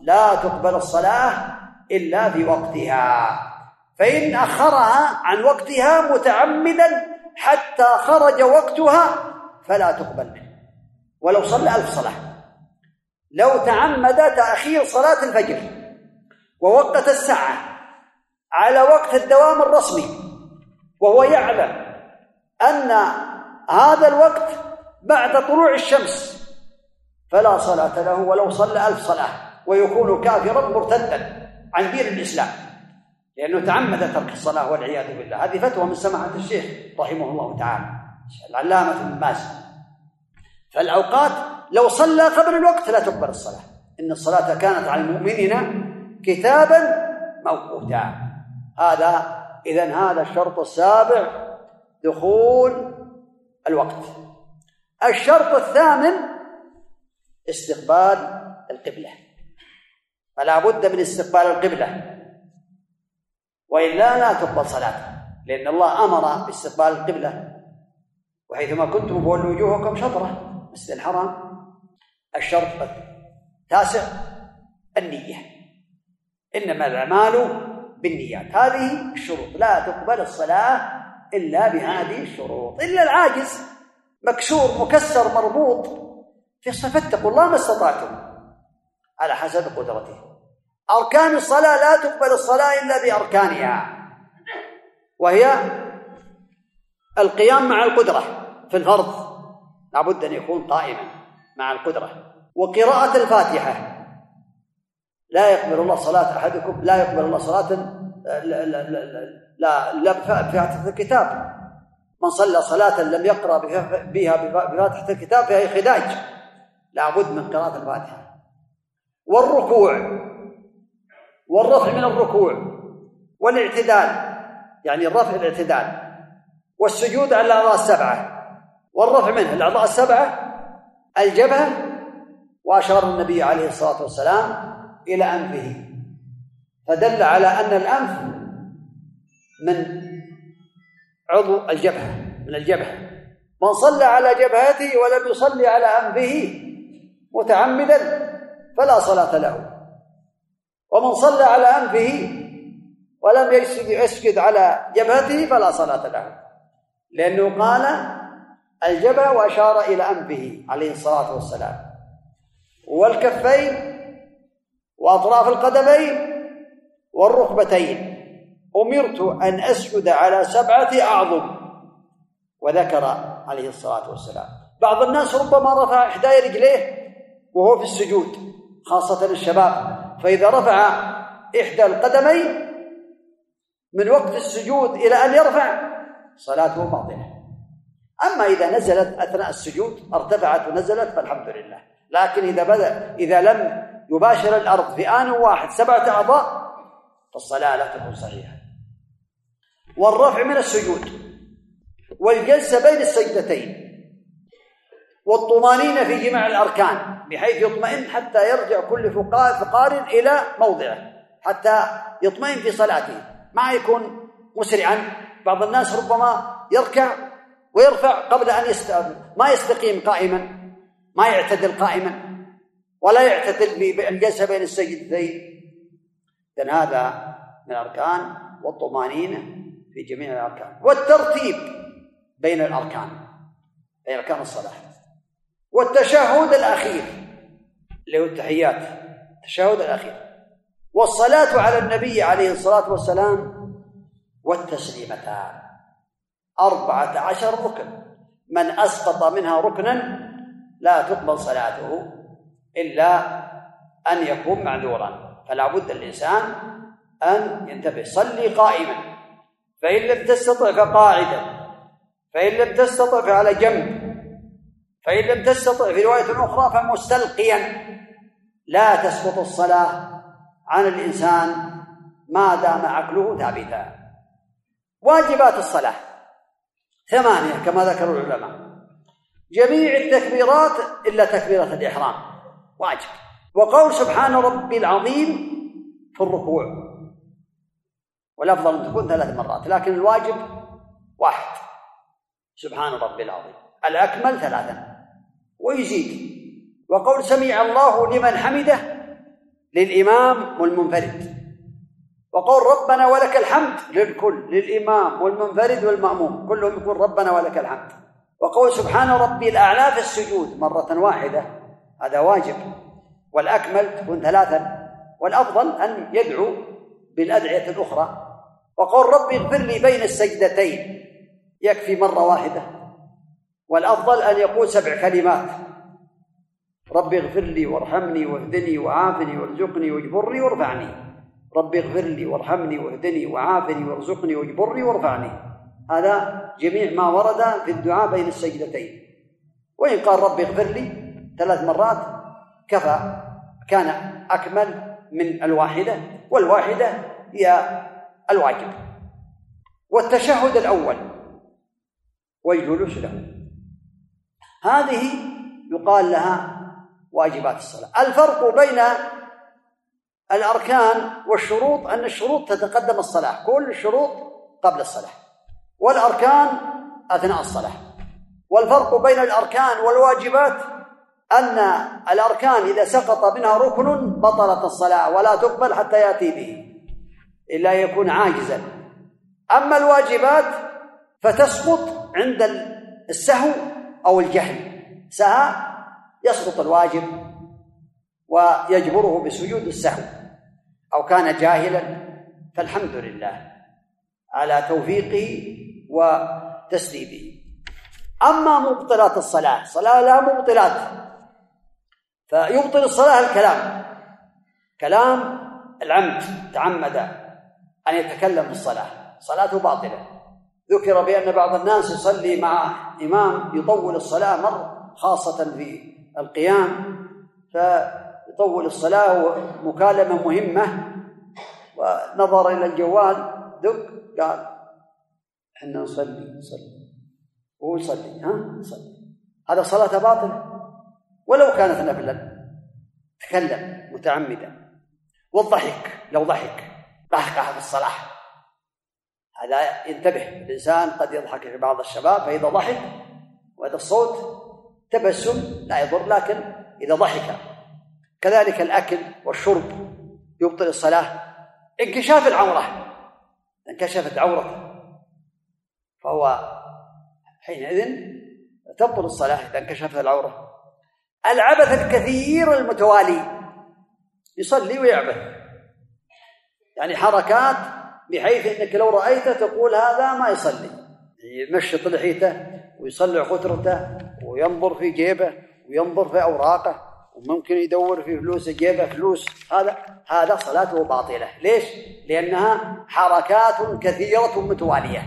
لا تقبل الصلاة إلا في وقتها فإن أخرها عن وقتها متعمدا حتى خرج وقتها فلا تقبل منه. ولو صلى ألف صلاة. لو تعمد تأخير صلاة الفجر ووقت الساعة على وقت الدوام الرسمي وهو يعلم أن هذا الوقت بعد طلوع الشمس فلا صلاة له ولو صلى ألف صلاة ويكون كافرا مرتدا. عن دين الإسلام لأنه تعمد ترك الصلاة والعياذ بالله. هذه فتوى من سماحة الشيخ رحمه الله تعالى العلامة ابن باز فالأوقات لو صلى قبل الوقت لا تقبل الصلاة. إن الصلاة كانت على المؤمنين كتابا موقوتا. هذا إذا هذا الشرط السابع دخول الوقت. الشرط الثامن استقبال القبلة. فلا بد من استقبال القبلة. وإلا لا تقبل صلاة لأن الله أمر باستقبال القبلة. وحيثما كنتم فولوا وجوهكم شطرة مسجد الحرام. الشرط التاسع النية. إنما الأعمال بالنيات. هذه الشروط. لا تقبل الصلاة إلا بهذه الشروط. إلا العاجز مكسور مكسر مربوط. فاتقوا الله ما استطعتم. على حسب قدرته. أركان الصلاة لا تقبل الصلاة إلا بأركانها. وهي القيام مع القدرة في الفرض. لابد أن يكون قائما مع القدرة. وقراءة الفاتحة. لا يقبل الله صلاة أحدكم لا يقبل الله صلاة لا لا لا, لا الكتاب. من صلى صلاة لم يقرأ بها بفاتحة الكتاب فهي خداج. لابد من قراءة الفاتحة. والركوع والرفع من الركوع والاعتدال يعني الرفع الاعتدال والسجود على الأعضاء السبعة والرفع منه الأعضاء السبعة الجبهة وأشار النبي عليه الصلاة والسلام إلى أنفه فدل على أن الأنف من عضو الجبهة من الجبهة. من صلى على جبهته ولم يصلي على أنفه متعمدا فلا صلاة له. ومن صلى على أنفه ولم يسجد على جبهته فلا صلاة له. لأنه قال الجبهة وأشار إلى أنفه عليه الصلاة والسلام. والكفين وأطراف القدمين والركبتين. أمرت أن أسجد على سبعة أعظم. وذكر عليه الصلاة والسلام. بعض الناس ربما رفع إحدى رجليه وهو في السجود. خاصة الشباب. فإذا رفع إحدى القدمين من وقت السجود إلى أن يرفع صلاته باطلة. أما إذا نزلت أثناء السجود ارتفعت ونزلت فالحمد لله. لكن إذا بدأ إذا لم يباشر الأرض في آن واحد سبعة أعضاء فالصلاة لا تكون صحيحة. والرفع من السجود والجلسة بين السجدتين والطمانينة في جميع الأركان بحيث يطمئن حتى يرجع كل فقار إلى موضعه حتى يطمئن في صلاته. ما يكون مسرعا. بعض الناس ربما يركع ويرفع قبل أن يست... ما يستقيم قائما ما يعتدل قائما ولا يعتدل بالجلسة بين السجدتين. إذن هذا من الأركان والطمانينة في جميع الأركان. والترتيب بين الأركان بين أركان الصلاة. والتشهد الأخير اللي هو التحيات التشهد الأخير. والصلاة على النبي عليه الصلاة والسلام والتسليمتان. أربعة عشر ركن. من أسقط منها ركنا لا تقبل صلاته إلا أن يكون معذورا. فلا بد الإنسان أن ينتبه. صلي قائما. فإن لم تستطع فقاعدا. فإن لم تستطع فعلى جنب. فإن لم تستطع في رواية أخرى فمستلقيا. لا تسقط الصلاة عن الإنسان ما دام عقله ثابتا. واجبات الصلاة. ثمانية كما ذكر العلماء. جميع التكبيرات إلا تكبيرة الإحرام. واجب. وقول سبحان ربي العظيم في الركوع. والأفضل أن تكون ثلاث مرات لكن الواجب واحد. سبحان ربي العظيم. الأكمل ثلاثا. ويزيد وقول سمع الله لمن حمده للإمام والمنفرد. وقول ربنا ولك الحمد للكل للإمام والمنفرد والمأموم كلهم يقول ربنا ولك الحمد. وقول سبحان ربي الأعلى في السجود مرة واحدة هذا واجب. والأكمل تكون ثلاثا والأفضل أن يدعو بالأدعية الأخرى. وقول ربي اغفر لي بين السجدتين يكفي مرة واحدة. والأفضل أن يقول سبع كلمات. ربي اغفر لي وارحمني واهدني وعافني وارزقني واجبرني وارفعني. رب اغفر لي وارحمني واهدني وعافني وارزقني واجبرني وارفعني. هذا جميع ما ورد في الدعاء بين السجدتين. وإن قال رب اغفر لي ثلاث مرات كفى. كان أكمل من الواحدة والواحدة هي الواجب. والتشهد الأول والجلوس له. هذه يقال لها واجبات الصلاة. الفرق بين الأركان والشروط أن الشروط تتقدم الصلاة كل الشروط قبل الصلاة. والأركان أثناء الصلاة. والفرق بين الأركان والواجبات أن الأركان إذا سقط منها ركن بطلت الصلاة ولا تقبل حتى يأتي به إلا يكون عاجزا. أما الواجبات فتسقط عند السهو أو الجهل. سهى يسقط الواجب ويجبره بسجود السهو. أو كان جاهلا فالحمد لله على توفيقه وتسديده أما مبطلات الصلاة صلاة لا مبطلات. فيبطل الصلاة الكلام. كلام العمد تعمد أن يتكلم في الصلاة. صلاته باطلة. ذكر بأن بعض الناس يصلي مع إمام يطول الصلاة مرة خاصة في القيام ف يطول الصلاة ومكالمة مهمة. ونظر إلى الجوال دق قال إحنا نصلي نصلي. هو يصلي ها؟ نصلي هذا صلاة باطلة. ولو كانت نفلا تكلم متعمدا والضحك لو ضحك. قهقه في الصلاة. هذا ينتبه. الإنسان قد يضحك في بعض الشباب فإذا ضحك وهذا الصوت تبسم لا يضر لكن إذا ضحك. كذلك الأكل والشرب يبطل الصلاة. انكشاف العورة. انكشفت عورته فهو حينئذ تبطل الصلاة إذا انكشفت العورة. العبث الكثير المتوالي. يصلي ويعبث. يعني حركات بحيث إنك لو رأيته تقول هذا ما يصلي. يمشط لحيته ويصلع خطرته وينظر في جيبه وينظر في أوراقه وممكن يدور في فلوس جيبه فلوس. هذا هذا صلاته باطلة. ليش؟ لأنها حركات كثيرة متوالية.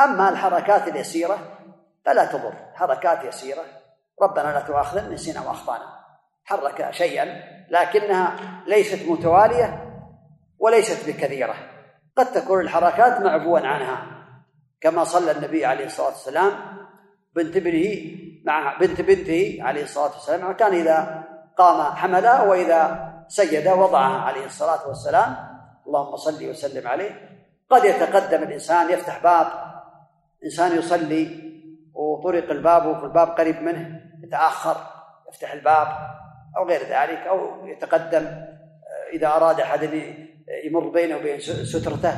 أما الحركات اليسيرة فلا تضر. حركات يسيرة ربنا لا تؤاخذنا نسينا وأخطأنا. حرك شيئا لكنها ليست متوالية. وليست بكثيرة. قد تكون الحركات معفوا عنها. كما صلى النبي عليه الصلاة والسلام بنت ابنه مع بنت بنته عليه الصلاة والسلام كان إذا قام حملها وإذا سجد وضعها عليه الصلاة والسلام. اللهم صل وسلم عليه. قد يتقدم الإنسان يفتح باب. إنسان يصلي وطرق الباب وفي الباب قريب منه يتأخر يفتح الباب أو غير ذلك أو يتقدم إذا أراد أحد يمر بينه وبين سترته.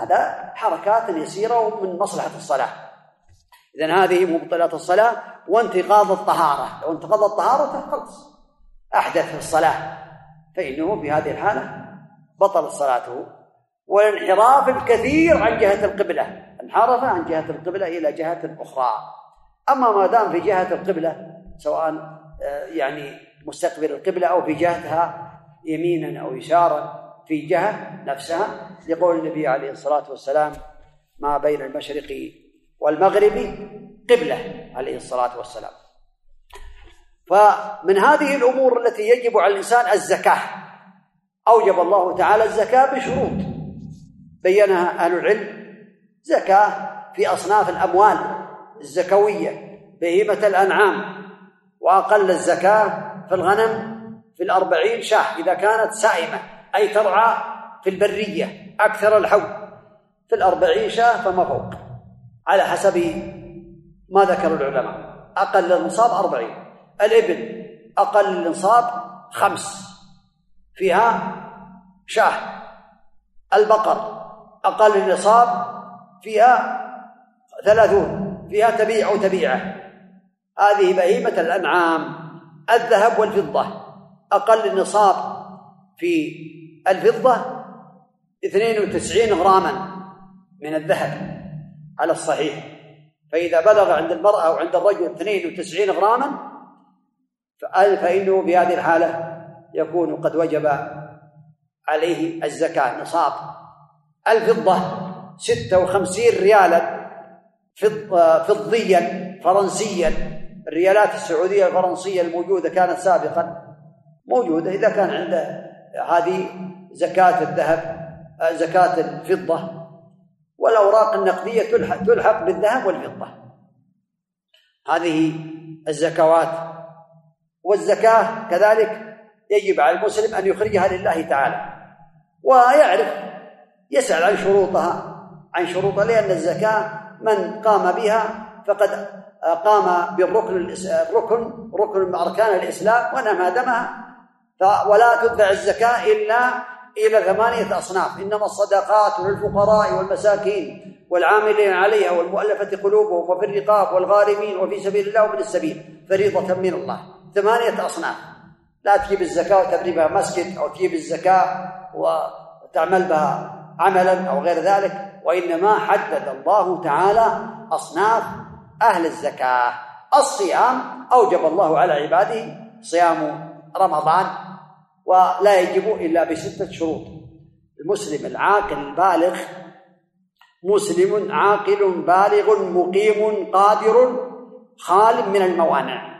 هذا حركات يسيرة من مصلحة الصلاة. إذا هذه مبطلات الصلاة وانتقاض الطهارة. لو انتقضت طهارته خلص أحدث في الصلاة. فإنه في هذه الحالة بطلت صلاته. والانحراف الكثير عن جهة القبلة. انحرف عن جهة القبلة إلى جهة أخرى. أما ما دام في جهة القبلة سواء آه، يعني مستقبل القبلة أو في جهتها يمينا أو يسارا في جهة نفسها لقول النبي عليه الصلاة والسلام ما بين المشرق والمغرب قبلة عليه الصلاة والسلام. فمن هذه الأمور التي يجب على الإنسان الزكاة أوجب الله تعالى الزكاة بشروط. بينها أهل العلم زكاة في أصناف الأموال الزكوية بهيمة الأنعام. وأقل الزكاة في الغنم في الأربعين شاه إذا كانت سائمة. أي ترعى في البرية أكثر الحول في الأربعين شاة فما فوق. على حسب ما ذكر العلماء. أقل النصاب أربعين. الإبل أقل النصاب خمس. فيها شاة. البقر أقل النصاب فيها ثلاثون. فيها تبيع أو تبيعة. هذه بهيمة الأنعام. الذهب والفضة أقل النصاب في الفضة 92 غراما من الذهب على الصحيح. فإذا بلغ عند المرأة أو عند الرجل 92 غراما فإنه في هذه الحالة يكون قد وجب عليه الزكاة نصاب الفضة 56 ريالا فضيا فرنسيا. الريالات السعودية الفرنسية الموجودة كانت سابقا موجودة إذا كان عنده هذه زكاة الذهب آه، زكاة الفضة. والأوراق النقدية تلحق, تلحق بالذهب والفضة. هذه الزكوات. والزكاة كذلك يجب على المسلم أن يخرجها لله تعالى. ويعرف يسأل عن شروطها عن شروطها لأن الزكاة من قام بها فقد قام بالركن الركن ركن من أركان الإسلام ونما دمها ولا تدفع الزكاة إلا إلى ثمانية أصناف. إنما الصدقات للفقراء والمساكين والعاملين عليها والمؤلفة قلوبهم وفي الرقاب والغارمين وفي سبيل الله ومن السبيل فريضة من الله. ثمانية أصناف. لا تجيب الزكاة وتبني بها مسجد أو تجيب الزكاة وتعمل بها عملا أو غير ذلك وإنما حدد الله تعالى أصناف أهل الزكاة. الصيام أوجب الله على عباده صيام رمضان ولا يجب إلا بستة شروط. المسلم العاقل البالغ مسلم عاقل بالغ مقيم قادر خال من الموانع.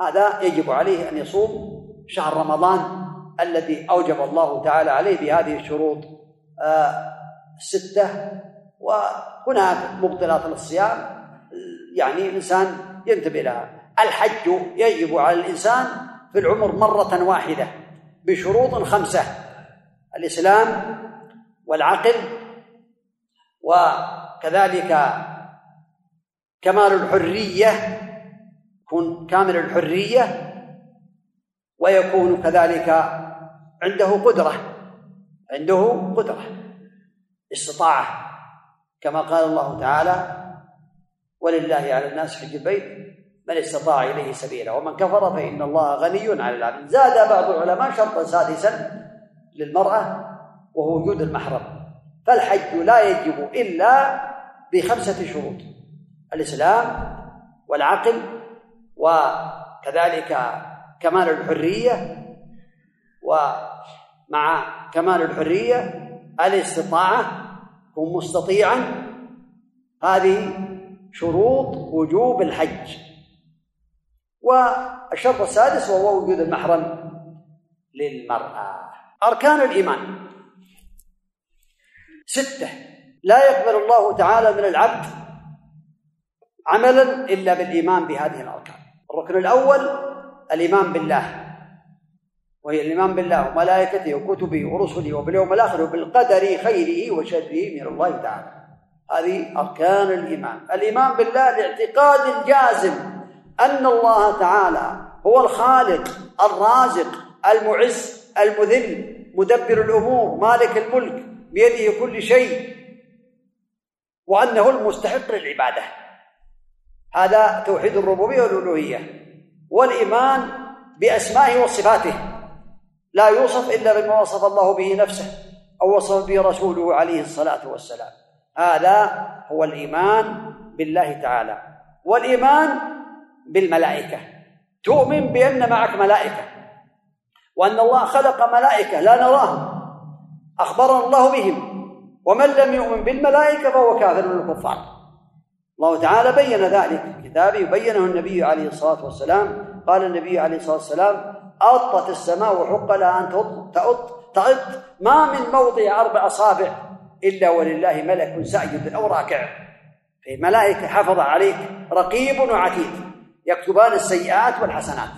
هذا يجب عليه أن يصوم شهر رمضان الذي أوجب الله تعالى عليه بهذه الشروط آه، الستة وهناك مبطلات للصيام يعني الإنسان ينتبه لها. الحج يجب على الإنسان في العمر مرة واحدة بشروط خمسة الإسلام والعقل وكذلك كمال الحرية يكون كامل الحرية ويكون كذلك عنده قدرة عنده قدرة استطاعة كما قال الله تعالى ولله على الناس حج البيت من استطاع إليه سبيلا. ومن كفر فإن الله غني عن العالمين زاد بعض العلماء شرطا سادسا للمرأة وهو وجود المحرم. فالحج لا يجب إلا بخمسة شروط الإسلام والعقل وكذلك كمال الحرية ومع كمال الحرية الاستطاعة كن مستطيعا هذه شروط وجوب الحج. والشرط السادس وهو وجود المحرم للمرأة. أركان الإيمان. ستة. لا يقبل الله تعالى من العبد عملا إلا بالإيمان بهذه الأركان. الركن الأول الإيمان بالله. وهي الإيمان بالله وملائكته وكتبه ورسله وباليوم الآخر وبالقدر خيره وشره من الله تعالى. هذه أركان الإيمان. الإيمان بالله الاعتقاد الجازم أن الله تعالى هو الخالق الرازق المعز المذل مدبر الأمور مالك الملك بيده كل شيء وأنه المستحق للعبادة. هذا توحيد الربوبية والألوهية. والإيمان بأسمائه وصفاته. لا يوصف إلا بما وصف الله به نفسه أو وصف به رسوله عليه الصلاة والسلام. هذا هو الإيمان بالله تعالى. والإيمان بالملائكة. تؤمن بأن معك ملائكة. وأن الله خلق ملائكة. لا نراهم. أخبرنا الله بهم. ومن لم يؤمن بالملائكة فهو كافر من الكفار. الله تعالى بين ذلك في كتابه وبينه النبي عليه الصلاة والسلام. قال النبي عليه الصلاة والسلام أطت السماء وحق لها أن تأط تأط ما من موضع أربع أصابع إلا ولله ملك ساجد أو راكع في ملائكة حفظ عليك. رقيب وعتيد يكتبان السيئات والحسنات.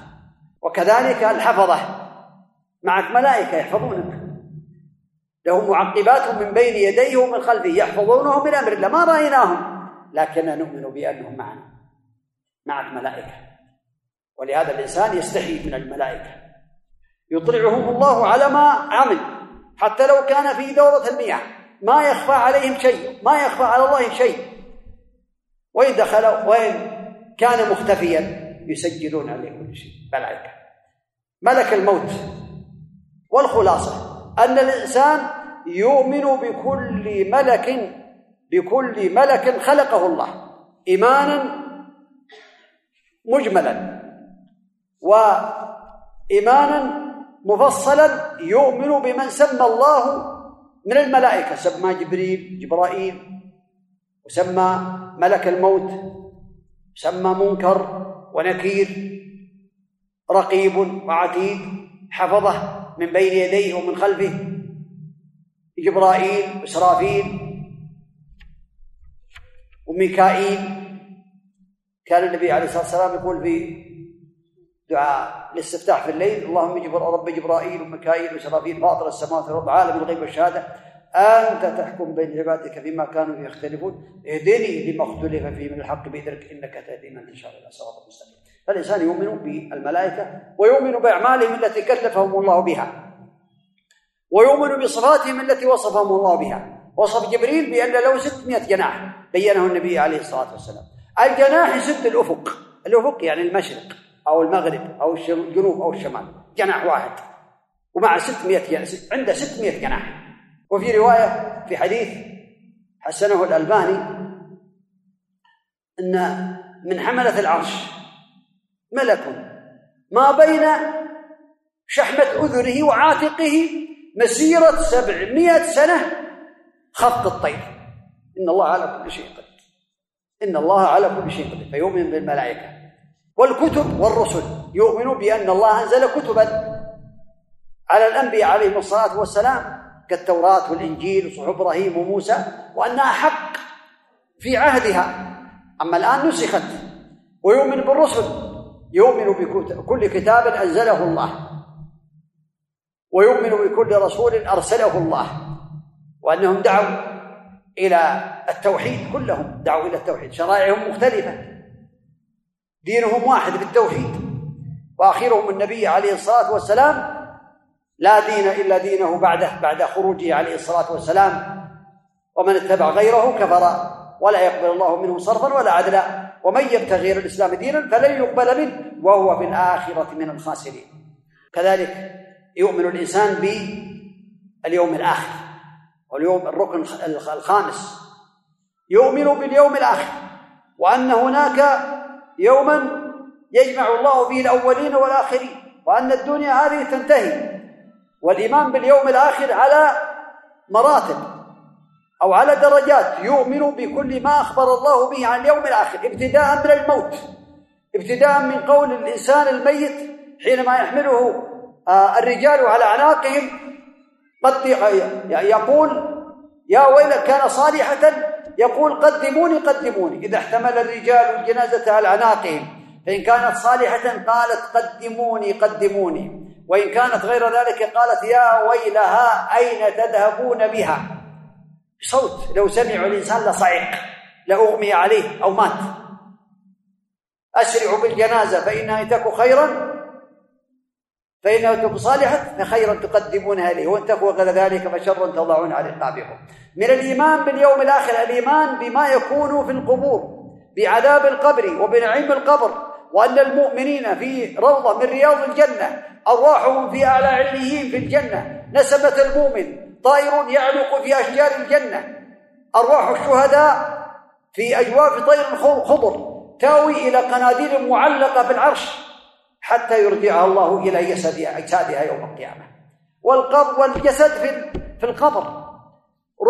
وكذلك الحفظة. معك ملائكة يحفظونك. لهم معقبات من بين يديه ومن خلفه يحفظونه من أمر الله. ما رأيناهم. لكننا نؤمن بأنهم معنا. معك ملائكة. ولهذا الإنسان يستحي من الملائكة. يطلعهم الله على ما عمل. حتى لو كان في دورة المياه. ما يخفى عليهم شيء. ما يخفى على الله شيء. وإن دخل وإن كان مختفيا يسجلون عليه كل شيء. ملائكة. ملك الموت. والخلاصة. أن الإنسان يؤمن بكل ملك بكل ملك خلقه الله. إيمانا مجملا. وإيمانا مفصلا يؤمن بمن سمى الله من الملائكة. سمى جبريل جبرائيل وسمى ملك الموت. سمى منكر ونكير رقيب وعتيد حفظه من بين يديه ومن خلفه. جبرائيل وإسرافيل وميكائيل. كان النبي عليه الصلاة والسلام يقول في دعاء الاستفتاح في الليل اللهم جبر رب جبرائيل وميكائيل وإسرافيل فاطر السماوات والأرض عالم الغيب والشهادة. أنت تحكم بين عبادك فيما كانوا يختلفون. اهدني لما اختلف فيه من الحق بإذنك إنك تهدي من تشاء إلى صراط مستقيم. فالإنسان يؤمن بالملائكة ويؤمن بأعمالهم التي كلفهم الله بها. ويؤمن بصفاتهم التي وصفهم الله بها. وصف جبريل بأن له 600 جناح. بينه النبي عليه الصلاة والسلام. الجناح يسد الأفق. الأفق يعني المشرق أو المغرب أو الجنوب أو الشمال. جناح واحد. ومع 600 عنده 600 جناح. وفي رواية في حديث حسنه الألباني أن من حملة العرش ملك ما بين شحمة أذنه وعاتقه مسيرة سبعمائة سنة خفق الطير. إن الله على كل شيء قدير. إن الله على كل شيء قدير. فيؤمن بالملائكة والكتب والرسل. يؤمن بأن الله أنزل كتبا على الأنبياء عليهم الصلاة والسلام. كالتوراة والإنجيل وصحف إبراهيم وموسى وأنها حق في عهدها. أما الآن نسخت ويؤمن بالرسل يؤمن بكل كتاب أنزله الله ويؤمن بكل رسول أرسله الله وأنهم دعوا إلى التوحيد كلهم دعوا إلى التوحيد. شرائعهم مختلفة دينهم واحد بالتوحيد وآخرهم النبي عليه الصلاة والسلام لا دين إلا دينه بعده بعد خروجه عليه الصلاة والسلام. ومن اتبع غيره كفر ولا يقبل الله منه صرفا ولا عدلا. ومن يبتغي غير الإسلام دينا فلن يقبل منه وهو في الآخرة من الخاسرين. كذلك يؤمن الإنسان باليوم الآخر واليوم الركن الخامس. يؤمن باليوم الآخر وأن هناك يوما يجمع الله فيه الأولين والآخرين وأن الدنيا هذه تنتهي. والإيمان باليوم الآخر على مراتب أو على درجات يؤمن بكل ما أخبر الله به عن اليوم الآخر ابتداء من الموت ابتداء من قول الإنسان الميت حينما يحمله آه، الرجال على أعناقهم. قد يقول يا ويل كان صالحة. يقول قدموني قدموني. إذا احتمل الرجال الجنازة على أعناقهم فإن كانت صالحة قالت قدموني قدموني. وإن كانت غير ذلك قالت يا ويلها أين تذهبون بها؟ صوت لو سمعوا الإنسان لصعق لأغمي عليه أو مات. أسرعوا بالجنازة فإنها إن تك خيرا فإنها تك صالحة فخيرا تقدمونها إليه وإن تكو غير ذلك فشرا تضعون على رقابكم من الإيمان باليوم الآخر الإيمان بما يكون في القبور بعذاب القبر وبنعيم القبر وأن المؤمنين في روضة من رياض الجنة أرواحهم في أعلى عليين في الجنة. نسمة المؤمن طائر يعلق في أشجار الجنة. أرواح الشهداء في أجواف طير خضر تاوي إلى قناديل معلقة بالعرش حتى يرجعها الله إلى جسدها أجسادها يوم القيامة. والقبر والجسد في في القبر.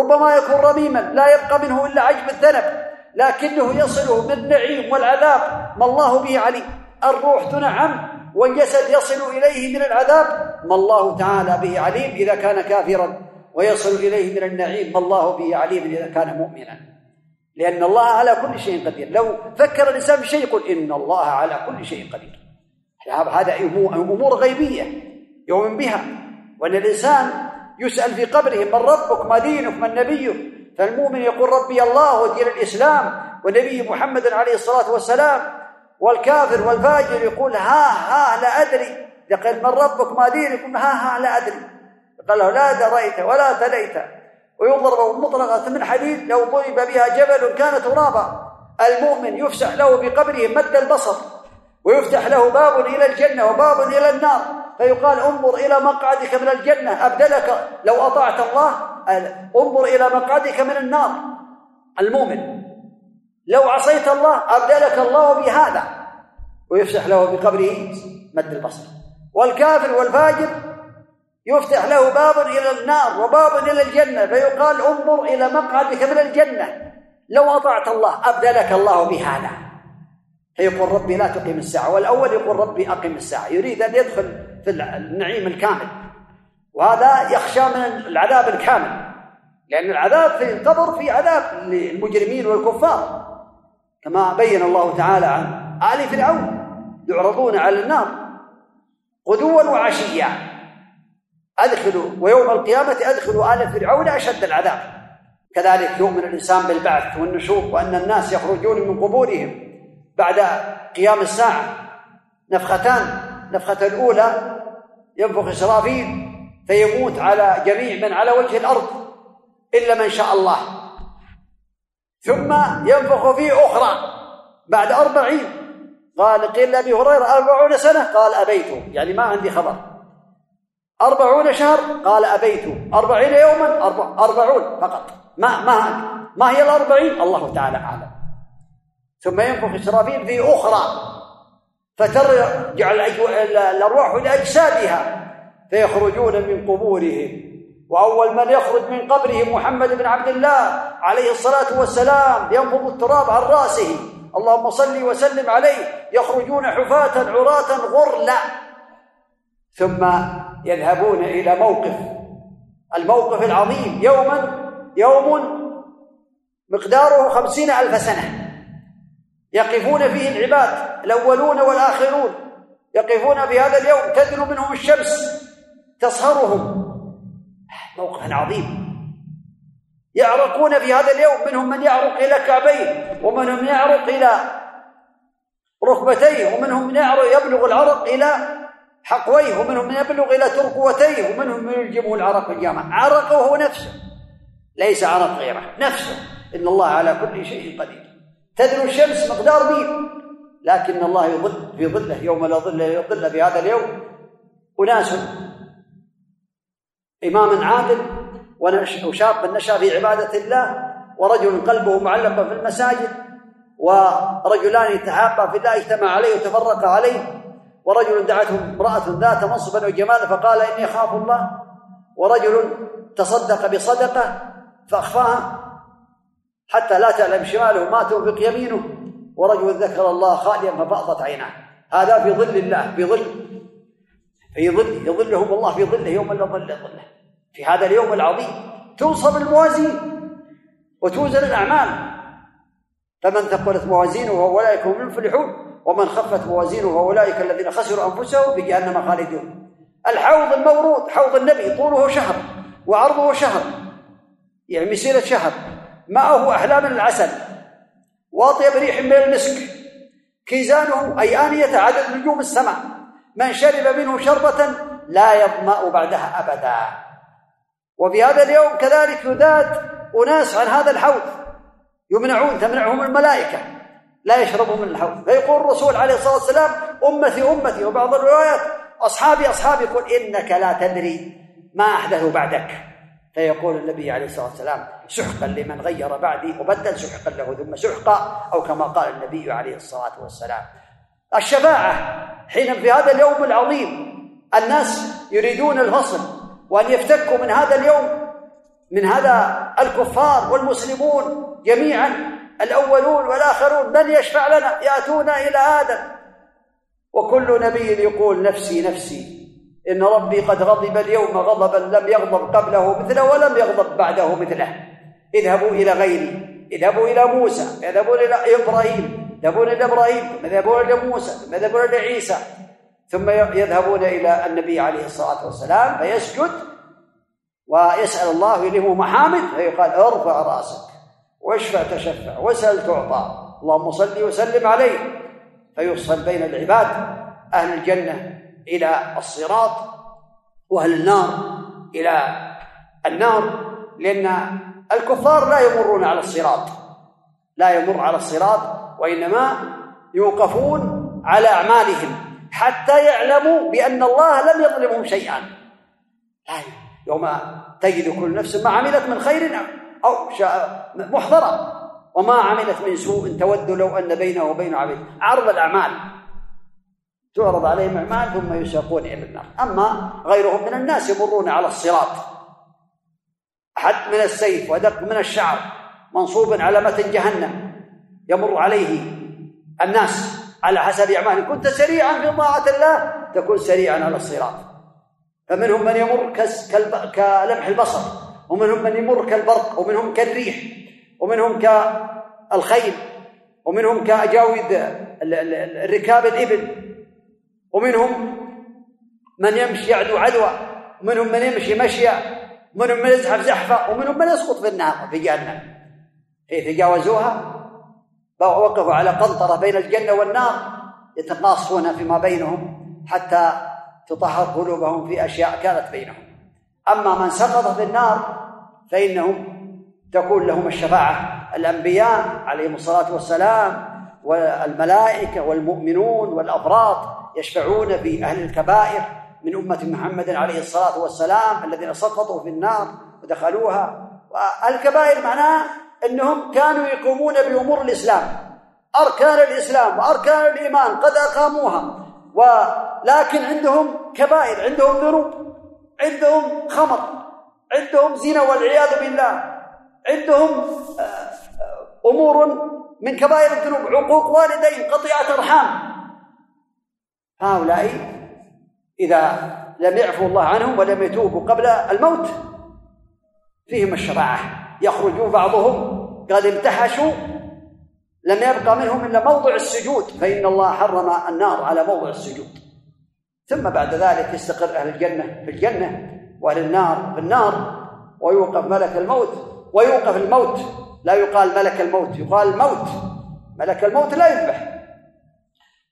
ربما يكون رميما لا يبقى منه إلا عجب الذنب لكنه يصله بالنعيم والعذاب. ما الله به عليم. الروح تنعم. والجسد يصل إليه من العذاب ما الله تعالى به عليم إذا كان كافرا. ويصل إليه من النعيم ما الله به عليم إذا كان مؤمنا. لأن الله على كل شيء قدير. لو فكر الإنسان بشيء يقول إن الله على كل شيء قدير. هذا أمور غيبية يؤمن بها. وأن الإنسان يسأل في قبره من ربك؟ ما دينك؟ من نبيك؟ فالمؤمن يقول ربي الله ودين الإسلام ونبي محمد عليه الصلاة والسلام. والكافر والفاجر يقول ها ها لا أدري. يقول من ربك ما دينك ها ها لا أدري. قال له لا دريت ولا تليت. ويضرب مطلقة من حديد لو ضرب بها جبل كان ترابا. المؤمن يفسح له بقبره مد البصر ويفتح له باب إلى الجنة وباب إلى النار. فيقال انظر إلى مقعدك من الجنة أبدلك. لو أطعت الله انظر إلى مقعدك من النار. المؤمن لو عصيت الله أبدلك الله بهذا. ويفسح له بقبره مد البصر. والكافر والفاجر يفتح له باب إلى النار وباب إلى الجنة فيقال انظر إلى مقعدك من الجنة. لو أطعت الله أبدلك الله بهذا. فيقول ربي لا تقيم الساعة. والأول يقول ربي أقم الساعة. يريد أن يدخل في النعيم الكامل. وهذا يخشى من العذاب الكامل. لأن العذاب في القبر في عذاب للمجرمين والكفار. كما بين الله تعالى عن آل فرعون يعرضون على النار غدوا وعشيا. أدخلوا ويوم القيامة أدخلوا آل فرعون أشد العذاب. كذلك يؤمن الإنسان بالبعث والنشور وأن الناس يخرجون من قبورهم بعد قيام الساعة. نفختان نفخة الأولى ينفخ إسرافيل فيموت على جميع من على وجه الأرض إلا من شاء الله. ثم ينفخ فيه أخرى بعد أربعين. قال قيل لأبي هريرة أربعون سنة؟ قال أبيت. يعني ما عندي خبر. أربعون شهر؟ قال أبيت. أربعين يوما؟ أربع أربعون فقط. ما ما ما هي الأربعين؟ الله تعالى أعلم. ثم ينفخ إسرافيل في أخرى. فترجع الأرواح إلى أجسادها فيخرجون من قبورهم. وأول من يخرج من قبره محمد بن عبد الله عليه الصلاة والسلام ينفض التراب عن رأسه. اللهم صل وسلم عليه. يخرجون حفاة عراة غرلا. ثم يذهبون إلى موقف. الموقف العظيم. يوما يوم مقداره خمسين ألف سنة. يقفون فيه العباد الأولون والآخرون. يقفون في هذا اليوم تدنو منهم الشمس تصهرهم موقف عظيم. يعرقون في هذا اليوم منهم من يعرق إلى كعبيه ومنهم يعرق إلى ركبتيه ومنهم من يعرق يبلغ العرق إلى حقويه ومنهم من يبلغ إلى ترقوتيه ومنهم من يلجمه العرق الجامع عرقه هو نفسه ليس عرق غيره نفسه. إن الله على كل شيء قدير. تدنو الشمس مقدار ميل لكن الله يظل في ظله يوم لا ظل الا ظل في هذا اليوم. أناس إمام عادل وشاب نشأ في عبادة الله ورجل قلبه معلق في المساجد ورجلان تحابا في الله اجتمع عليه وتفرق عليه ورجل دعته امرأة ذات منصب وجمال فقال إني أخاف الله ورجل تصدق بصدقة فأخفاها حتى لا تعلم شماله ما تنفق يمينه ورجل ذكر الله خاليا ففاضت عيناه. هذا في ظل الله في ظل في ظل يظلهم الله في ظله يوم لا ظل ظله. في هذا اليوم العظيم تنصب الموازين وتوزن الأعمال. فمن ثقلت موازينه فأولئك هم المفلحون ومن خفت موازينه فأولئك الذين خسروا أنفسهم في جهنم خالدون. الحوض المورود حوض النبي طوله شهر وعرضه شهر يعني مسيرة شهر. ماءه أحلى من العسل واطيب ريح من المسك كيزانه أي آنية عدد نجوم السماء. من شرب منه شربة لا يظمأ بعدها أبدا. وفي هذا اليوم كذلك يذاد أناس عن هذا الحوض يمنعون تمنعهم الملائكة لا يشربوا من الحوض. فيقول الرسول عليه الصلاة والسلام أمتي أمتي وبعض الروايات أصحابي أصحابي يقول إنك لا تدري ما أحدثوا بعدك. فيقول النبي عليه الصلاة والسلام سحقا لمن غير بعدي وبدل سحقا له ثم سحقا أو كما قال النبي عليه الصلاة والسلام. الشفاعة حين في هذا اليوم العظيم الناس يريدون الفصل وأن يفتكوا من هذا اليوم من هذا الكفار والمسلمون جميعا الأولون والآخرون من يشفع لنا؟ يأتون إلى آدم وكل نبي يقول نفسي نفسي إن ربي قد غضب اليوم غضبا لم يغضب قبله مثله ولم يغضب بعده مثله. اذهبوا إلى غيري اذهبوا إلى موسى اذهبوا إلى إبراهيم. يذهبون إلى إبراهيم ثم يذهبون إلى موسى يذهبون إلى عيسى؟ ثم يذهبون إلى النبي عليه الصلاة والسلام فيسجد ويسأل الله يلهمه محامد؟ فيقال ارفع رأسك واشفع تشفع وسل تعطى اللهم صل وسلم عليه. فيفصل بين العباد أهل الجنة إلى الصراط وأهل النار إلى النار لأن الكفار لا يمرون على الصراط. لا يمر على الصراط وإنما يوقفون على أعمالهم حتى يعلموا بأن الله لم يظلمهم شيئا. يوم تجد كل نفس ما عملت من خير أو محضرة. وما عملت من سوء تود لو أن بينه وبين عبيد. عرض الأعمال. تعرض عليهم أعمال ثم يساقون إلى النار. أما غيرهم من الناس يمرون على الصراط. أحد من السيف ودق من الشعر. منصوب على متن جهنم يمر عليه الناس على حسب أعمالهم. كنت سريعا في طاعة الله تكون سريعا على الصراط. فمنهم من يمر كلمح البصر ومنهم من يمر كالبرق ومنهم كالريح ومنهم كالخيل ومنهم كأجاويد الركاب الإبل ومنهم من يمشي يعدو عدوى ومنهم من يمشي مشيا ومنهم من يزحف زحفة ومنهم من يسقط في النار في جهنم. تجاوزوها وقفوا على قنطرة بين الجنة والنار يتقاصون فيما بينهم حتى تطهر قلوبهم في أشياء كانت بينهم. أما من سقط في النار فإنهم تكون لهم الشفاعة. الأنبياء عليهم الصلاة والسلام والملائكة والمؤمنون والأفراد يشفعون في أهل الكبائر من أمة محمد عليه الصلاة والسلام الذين سقطوا في النار ودخلوها. والكبائر معناه أنهم كانوا يقومون بأمور الإسلام. أركان الإسلام وأركان الإيمان قد أقاموها. ولكن عندهم كبائر عندهم ذنوب عندهم خمر عندهم زنا والعياذ بالله عندهم آه، آه، أمور من كبائر الذنوب. عقوق والدين قطيعة أرحام. هؤلاء إذا لم يعفوا الله عنهم ولم يتوبوا قبل الموت فيهم الشفاعة. يخرج بعضهم. قد امتحشوا لم يبقى منهم إلا موضع السجود. فإن الله حرم النار على موضع السجود. ثم بعد ذلك يستقر أهل الجنة في الجنة وأهل النار في النار. ويوقف ملك الموت. ويوقف الموت. لا يقال ملك الموت يقال الموت ملك الموت لا يذبح.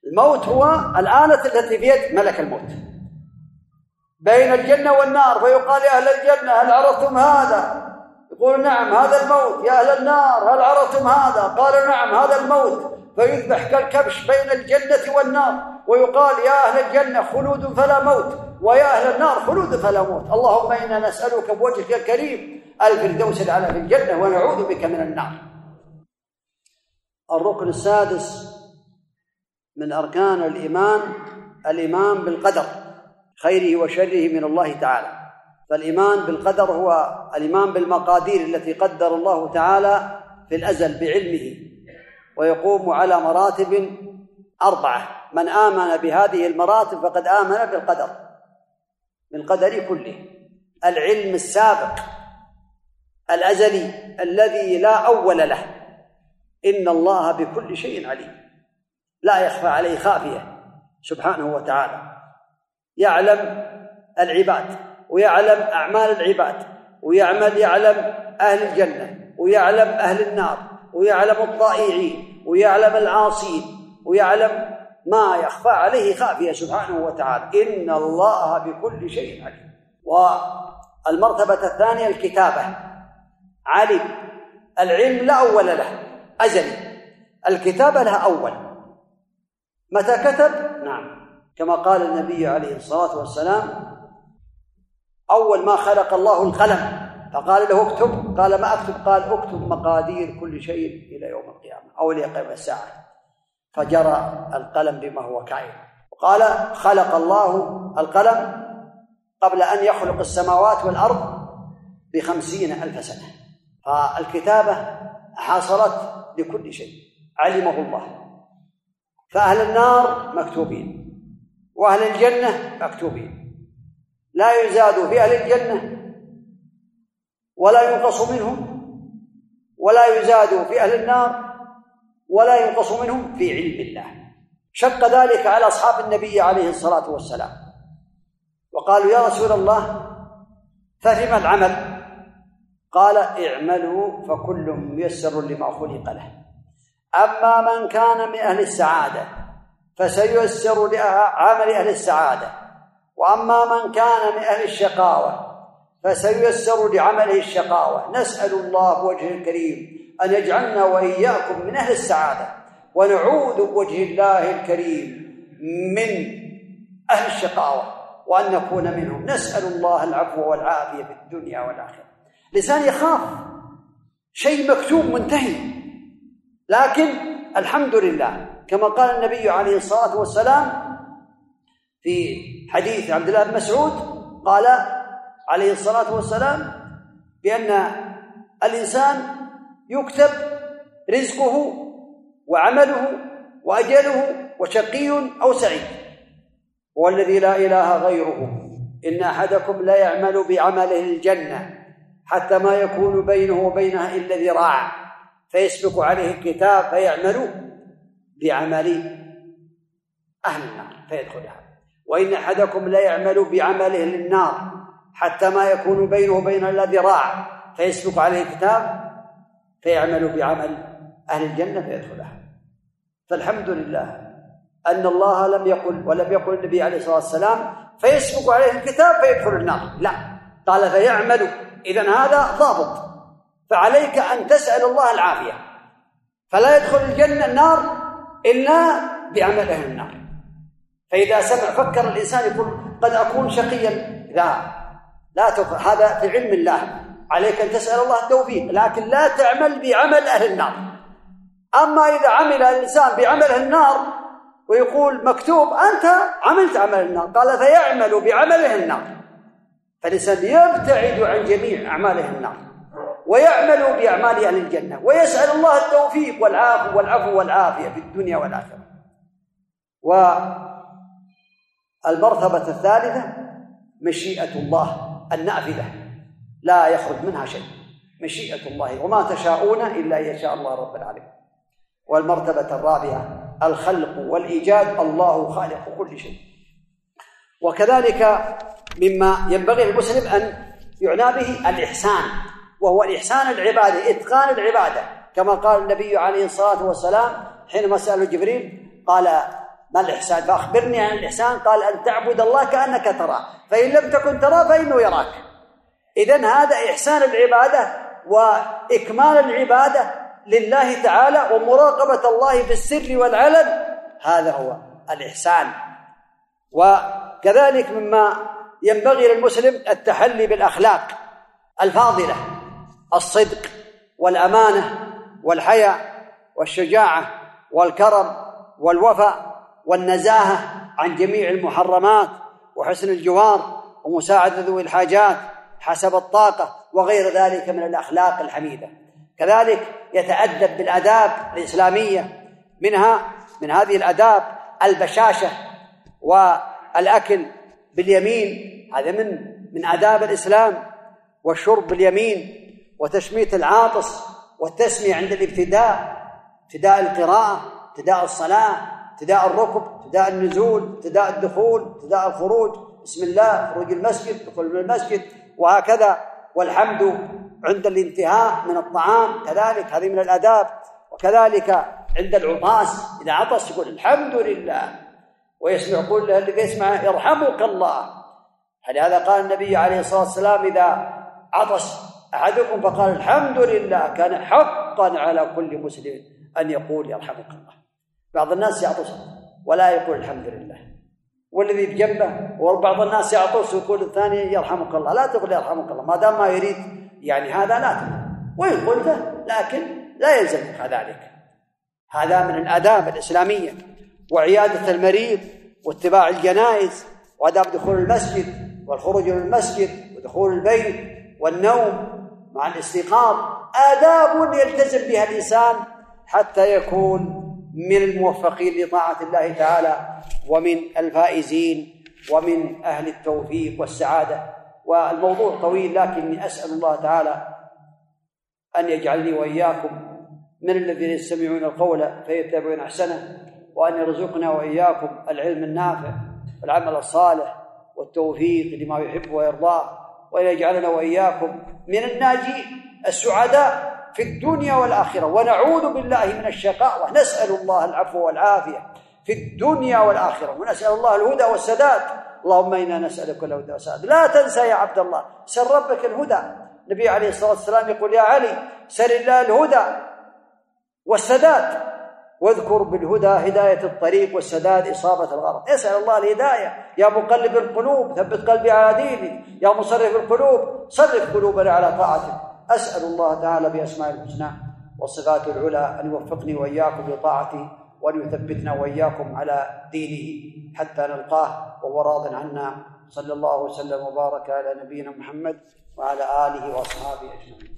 الموت هو الآلة التي في يد ملك الموت. بين الجنة والنار. فيقال يا أهل الجنة هل عرفتم هذا؟ يقول نعم هذا الموت. يا أهل النار هل عرفتم هذا؟ قالوا نعم هذا الموت. فيذبح كالكبش بين الجنة والنار ويقال يا أهل الجنة خلود فلا موت ويا أهل النار خلود فلا موت. اللهم إنا نسألك بوجهك الكريم الفردوس الأعلى في الجنة ونعوذ بك من النار. الركن السادس من أركان الإيمان الإيمان بالقدر خيره وشره من الله تعالى. فالإيمان بالقدر هو الإيمان بالمقادير التي قدر الله تعالى في الأزل بعلمه ويقوم على مراتب أربعة. من آمن بهذه المراتب فقد آمن بالقدر بالقدر كله. العلم السابق الأزلي الذي لا أول له. إن الله بكل شيء عليم. لا يخفى عليه خافية. سبحانه وتعالى. يعلم العباد. ويعلم أعمال العباد ويعمل يعلم أهل الجنة ويعلم أهل النار ويعلم الطائعين ويعلم العاصين ويعلم ما يخفى عليه خافية سبحانه وتعالى. إن الله بكل شيء عليم. والمرتبة الثانية الكتابة. علم. العلم لا أول له. أزلي. الكتابة لها أول. متى كتب؟ نعم. كما قال النبي عليه الصلاة والسلام أول ما خلق الله القلم. فقال له اكتب. قال ما أكتب؟ قال اكتب مقادير كل شيء إلى يوم القيامة أو ليقيم الساعة. فجرى القلم بما هو كائن. قال خلق الله القلم قبل أن يخلق السماوات والأرض بخمسين ألف سنة. فالكتابة حصلت لكل شيء. علمه الله. فأهل النار مكتوبين. وأهل الجنة مكتوبين. لا يزاد في أهل الجنة ولا ينقص منهم ولا يزاد في أهل النار ولا ينقص منهم في علم الله. شق ذلك على أصحاب النبي عليه الصلاة والسلام. وقالوا يا رسول الله فهم العمل؟ قال اعملوا فكل ميسر لما خلق له. أما من كان من أهل السعادة فسييسر لعمل أهل السعادة. وأما من كان من أهل الشقاوة فسييسر لعمله الشقاوة. نسأل الله بوجهه الكريم أن يجعلنا وإياكم من أهل السعادة ونعوذ بوجه الله الكريم من أهل الشقاوة وأن نكون منهم. نسأل الله العفو والعافية في الدنيا والآخرة. لسان يخاف. شيء مكتوب منتهي. لكن الحمد لله كما قال النبي عليه الصلاة والسلام في حديث عبد الله بن مسعود قال عليه الصلاة والسلام بأن الإنسان يكتب رزقه وعمله وأجله وشقي أو سعيد. هو الذي لا إله غيره. إن أحدكم لا يعمل بعمله الجنة حتى ما يكون بينه وبينها إلا ذراع فيسبق عليه الكتاب فيعمل بعمل أهل النار فيدخلها. وإن أحدكم لا يعمل بعمله للنار حتى ما يكون بينه وبينها إلا ذراع فيسبق عليه الكتاب فيعمل بعمل أهل الجنة فيدخلها. فالحمد لله أن الله لم يقل ولم يقل النبي عليه الصلاة والسلام فيسبق عليه الكتاب فيدخل النار. لا قال فيعمل. إذا هذا ضابط. فعليك أن تسأل الله العافية. فلا يدخل الجنة النار إلا بعمل أهل النار. فإذا سمع فكر الإنسان يقول قد أكون شقيا. لا لا تفكر. هذا في علم الله. عليك أن تسأل الله التوفيق. لكن لا تعمل بعمل أهل النار. أما إذا عمل الإنسان بعمل أهل النار ويقول مكتوب أنت عملت عمل النار. قال فيعمل بعمله النار. فالإنسان يبتعد عن جميع أعماله النار. ويعمل بأعمال أهل الجنة. ويسأل الله التوفيق والعافو والعفو والعافية في الدنيا والآخرة. والمرتبة الثالثة مشيئة الله النافذة لا يخرج منها شيء مشيئة الله وما تشاءون إلا أن يشاء الله رب العالمين. والمرتبة الرابعة الخلق والإيجاد الله خالق كل شيء. وكذلك مما ينبغي للمسلم أن يعنى به الإحسان وهو الإحسان العبادة إتقان العبادة. كما قال النبي عليه الصلاة والسلام حينما سأله جبريل قال ما الإحسان؟ فأخبرني عن الإحسان. قال أن تعبد الله كأنك تراه فإن لم تكن تراه فإنه يراك. إذا هذا إحسان العبادة وإكمال العبادة لله تعالى ومراقبة الله في السر والعلن. هذا هو الإحسان. وكذلك مما ينبغي للمسلم التحلي بالأخلاق الفاضلة الصدق والأمانة والحياء والشجاعة والكرم والوفاء. والنزاهة عن جميع المحرمات وحسن الجوار ومساعدة ذوي الحاجات حسب الطاقة وغير ذلك من الأخلاق الحميدة. كذلك يتأدب بالآداب الإسلامية. منها من هذه الآداب البشاشة والأكل باليمين. هذا من من آداب الإسلام. والشرب باليمين. وتشميت العاطس والتسمية عند الابتداء. ابتداء القراءة ابتداء الصلاة. ابتداء الركب ابتداء النزول ابتداء الدخول ابتداء الخروج بسم الله خروج المسجد دخول المسجد وهكذا. والحمد عند الانتهاء من الطعام كذلك هذه من الآداب وكذلك عند العطاس إذا عطس يقول الحمد لله ويسمع يقول اللي يسمع يرحمك الله. فلهذا قال النبي عليه الصلاة والسلام إذا عطس أحدكم فقال الحمد لله كان حقا على كل مسلم أن يقول يرحمك الله. بعض الناس يعطس ولا يقول الحمد لله. والذي بجنبه وبعض الناس يعطس ويقول الثاني يرحمك الله. لا تقول يرحمك الله. ما دام ما يريد يعني هذا لا تقول. وإن قلته لكن لا يلزمك ذلك. هذا من الآداب الإسلامية وعيادة المريض واتباع الجنائز وآداب دخول المسجد والخروج من المسجد ودخول البيت والنوم مع الاستيقاظ. آداب يلتزم بها الإنسان حتى يكون من الموفقين لطاعة الله تعالى ومن الفائزين ومن أهل التوفيق والسعادة. والموضوع طويل لكني أسأل الله تعالى أن يجعلني وإياكم من الذين يستمعون القول فيتبعون أحسنه وأن يرزقنا وإياكم العلم النافع والعمل الصالح والتوفيق لما يحب ويرضاه وأن يجعلنا وإياكم من الناجين السعداء في الدنيا والآخرة. ونعوذ بالله من الشقاء ونسأل الله العفو والعافية في الدنيا والآخرة. ونسأل الله الهدى والسداد. اللهم إنا نسألك الهدى والسداد. لا تنسى يا عبد الله سل ربك الهدى. النبي عليه الصلاة والسلام يقول يا علي سل الله الهدى والسداد. واذكر بالهدى هداية الطريق والسداد إصابة الغرض اسأل الله الهداية. يا مقلب القلوب ثبت قلبي على دينك يا مصرف القلوب صرف قلوبنا على طاعتك. أسأل الله تعالى بأسماء الحسنى وصفات العلى أن يوفقني وإياكم لطاعته وأن يثبتنا وإياكم على دينه حتى نلقاه وهو راض عنا. صلى الله وسلم وبارك على نبينا محمد وعلى آله وأصحابه أجمعين.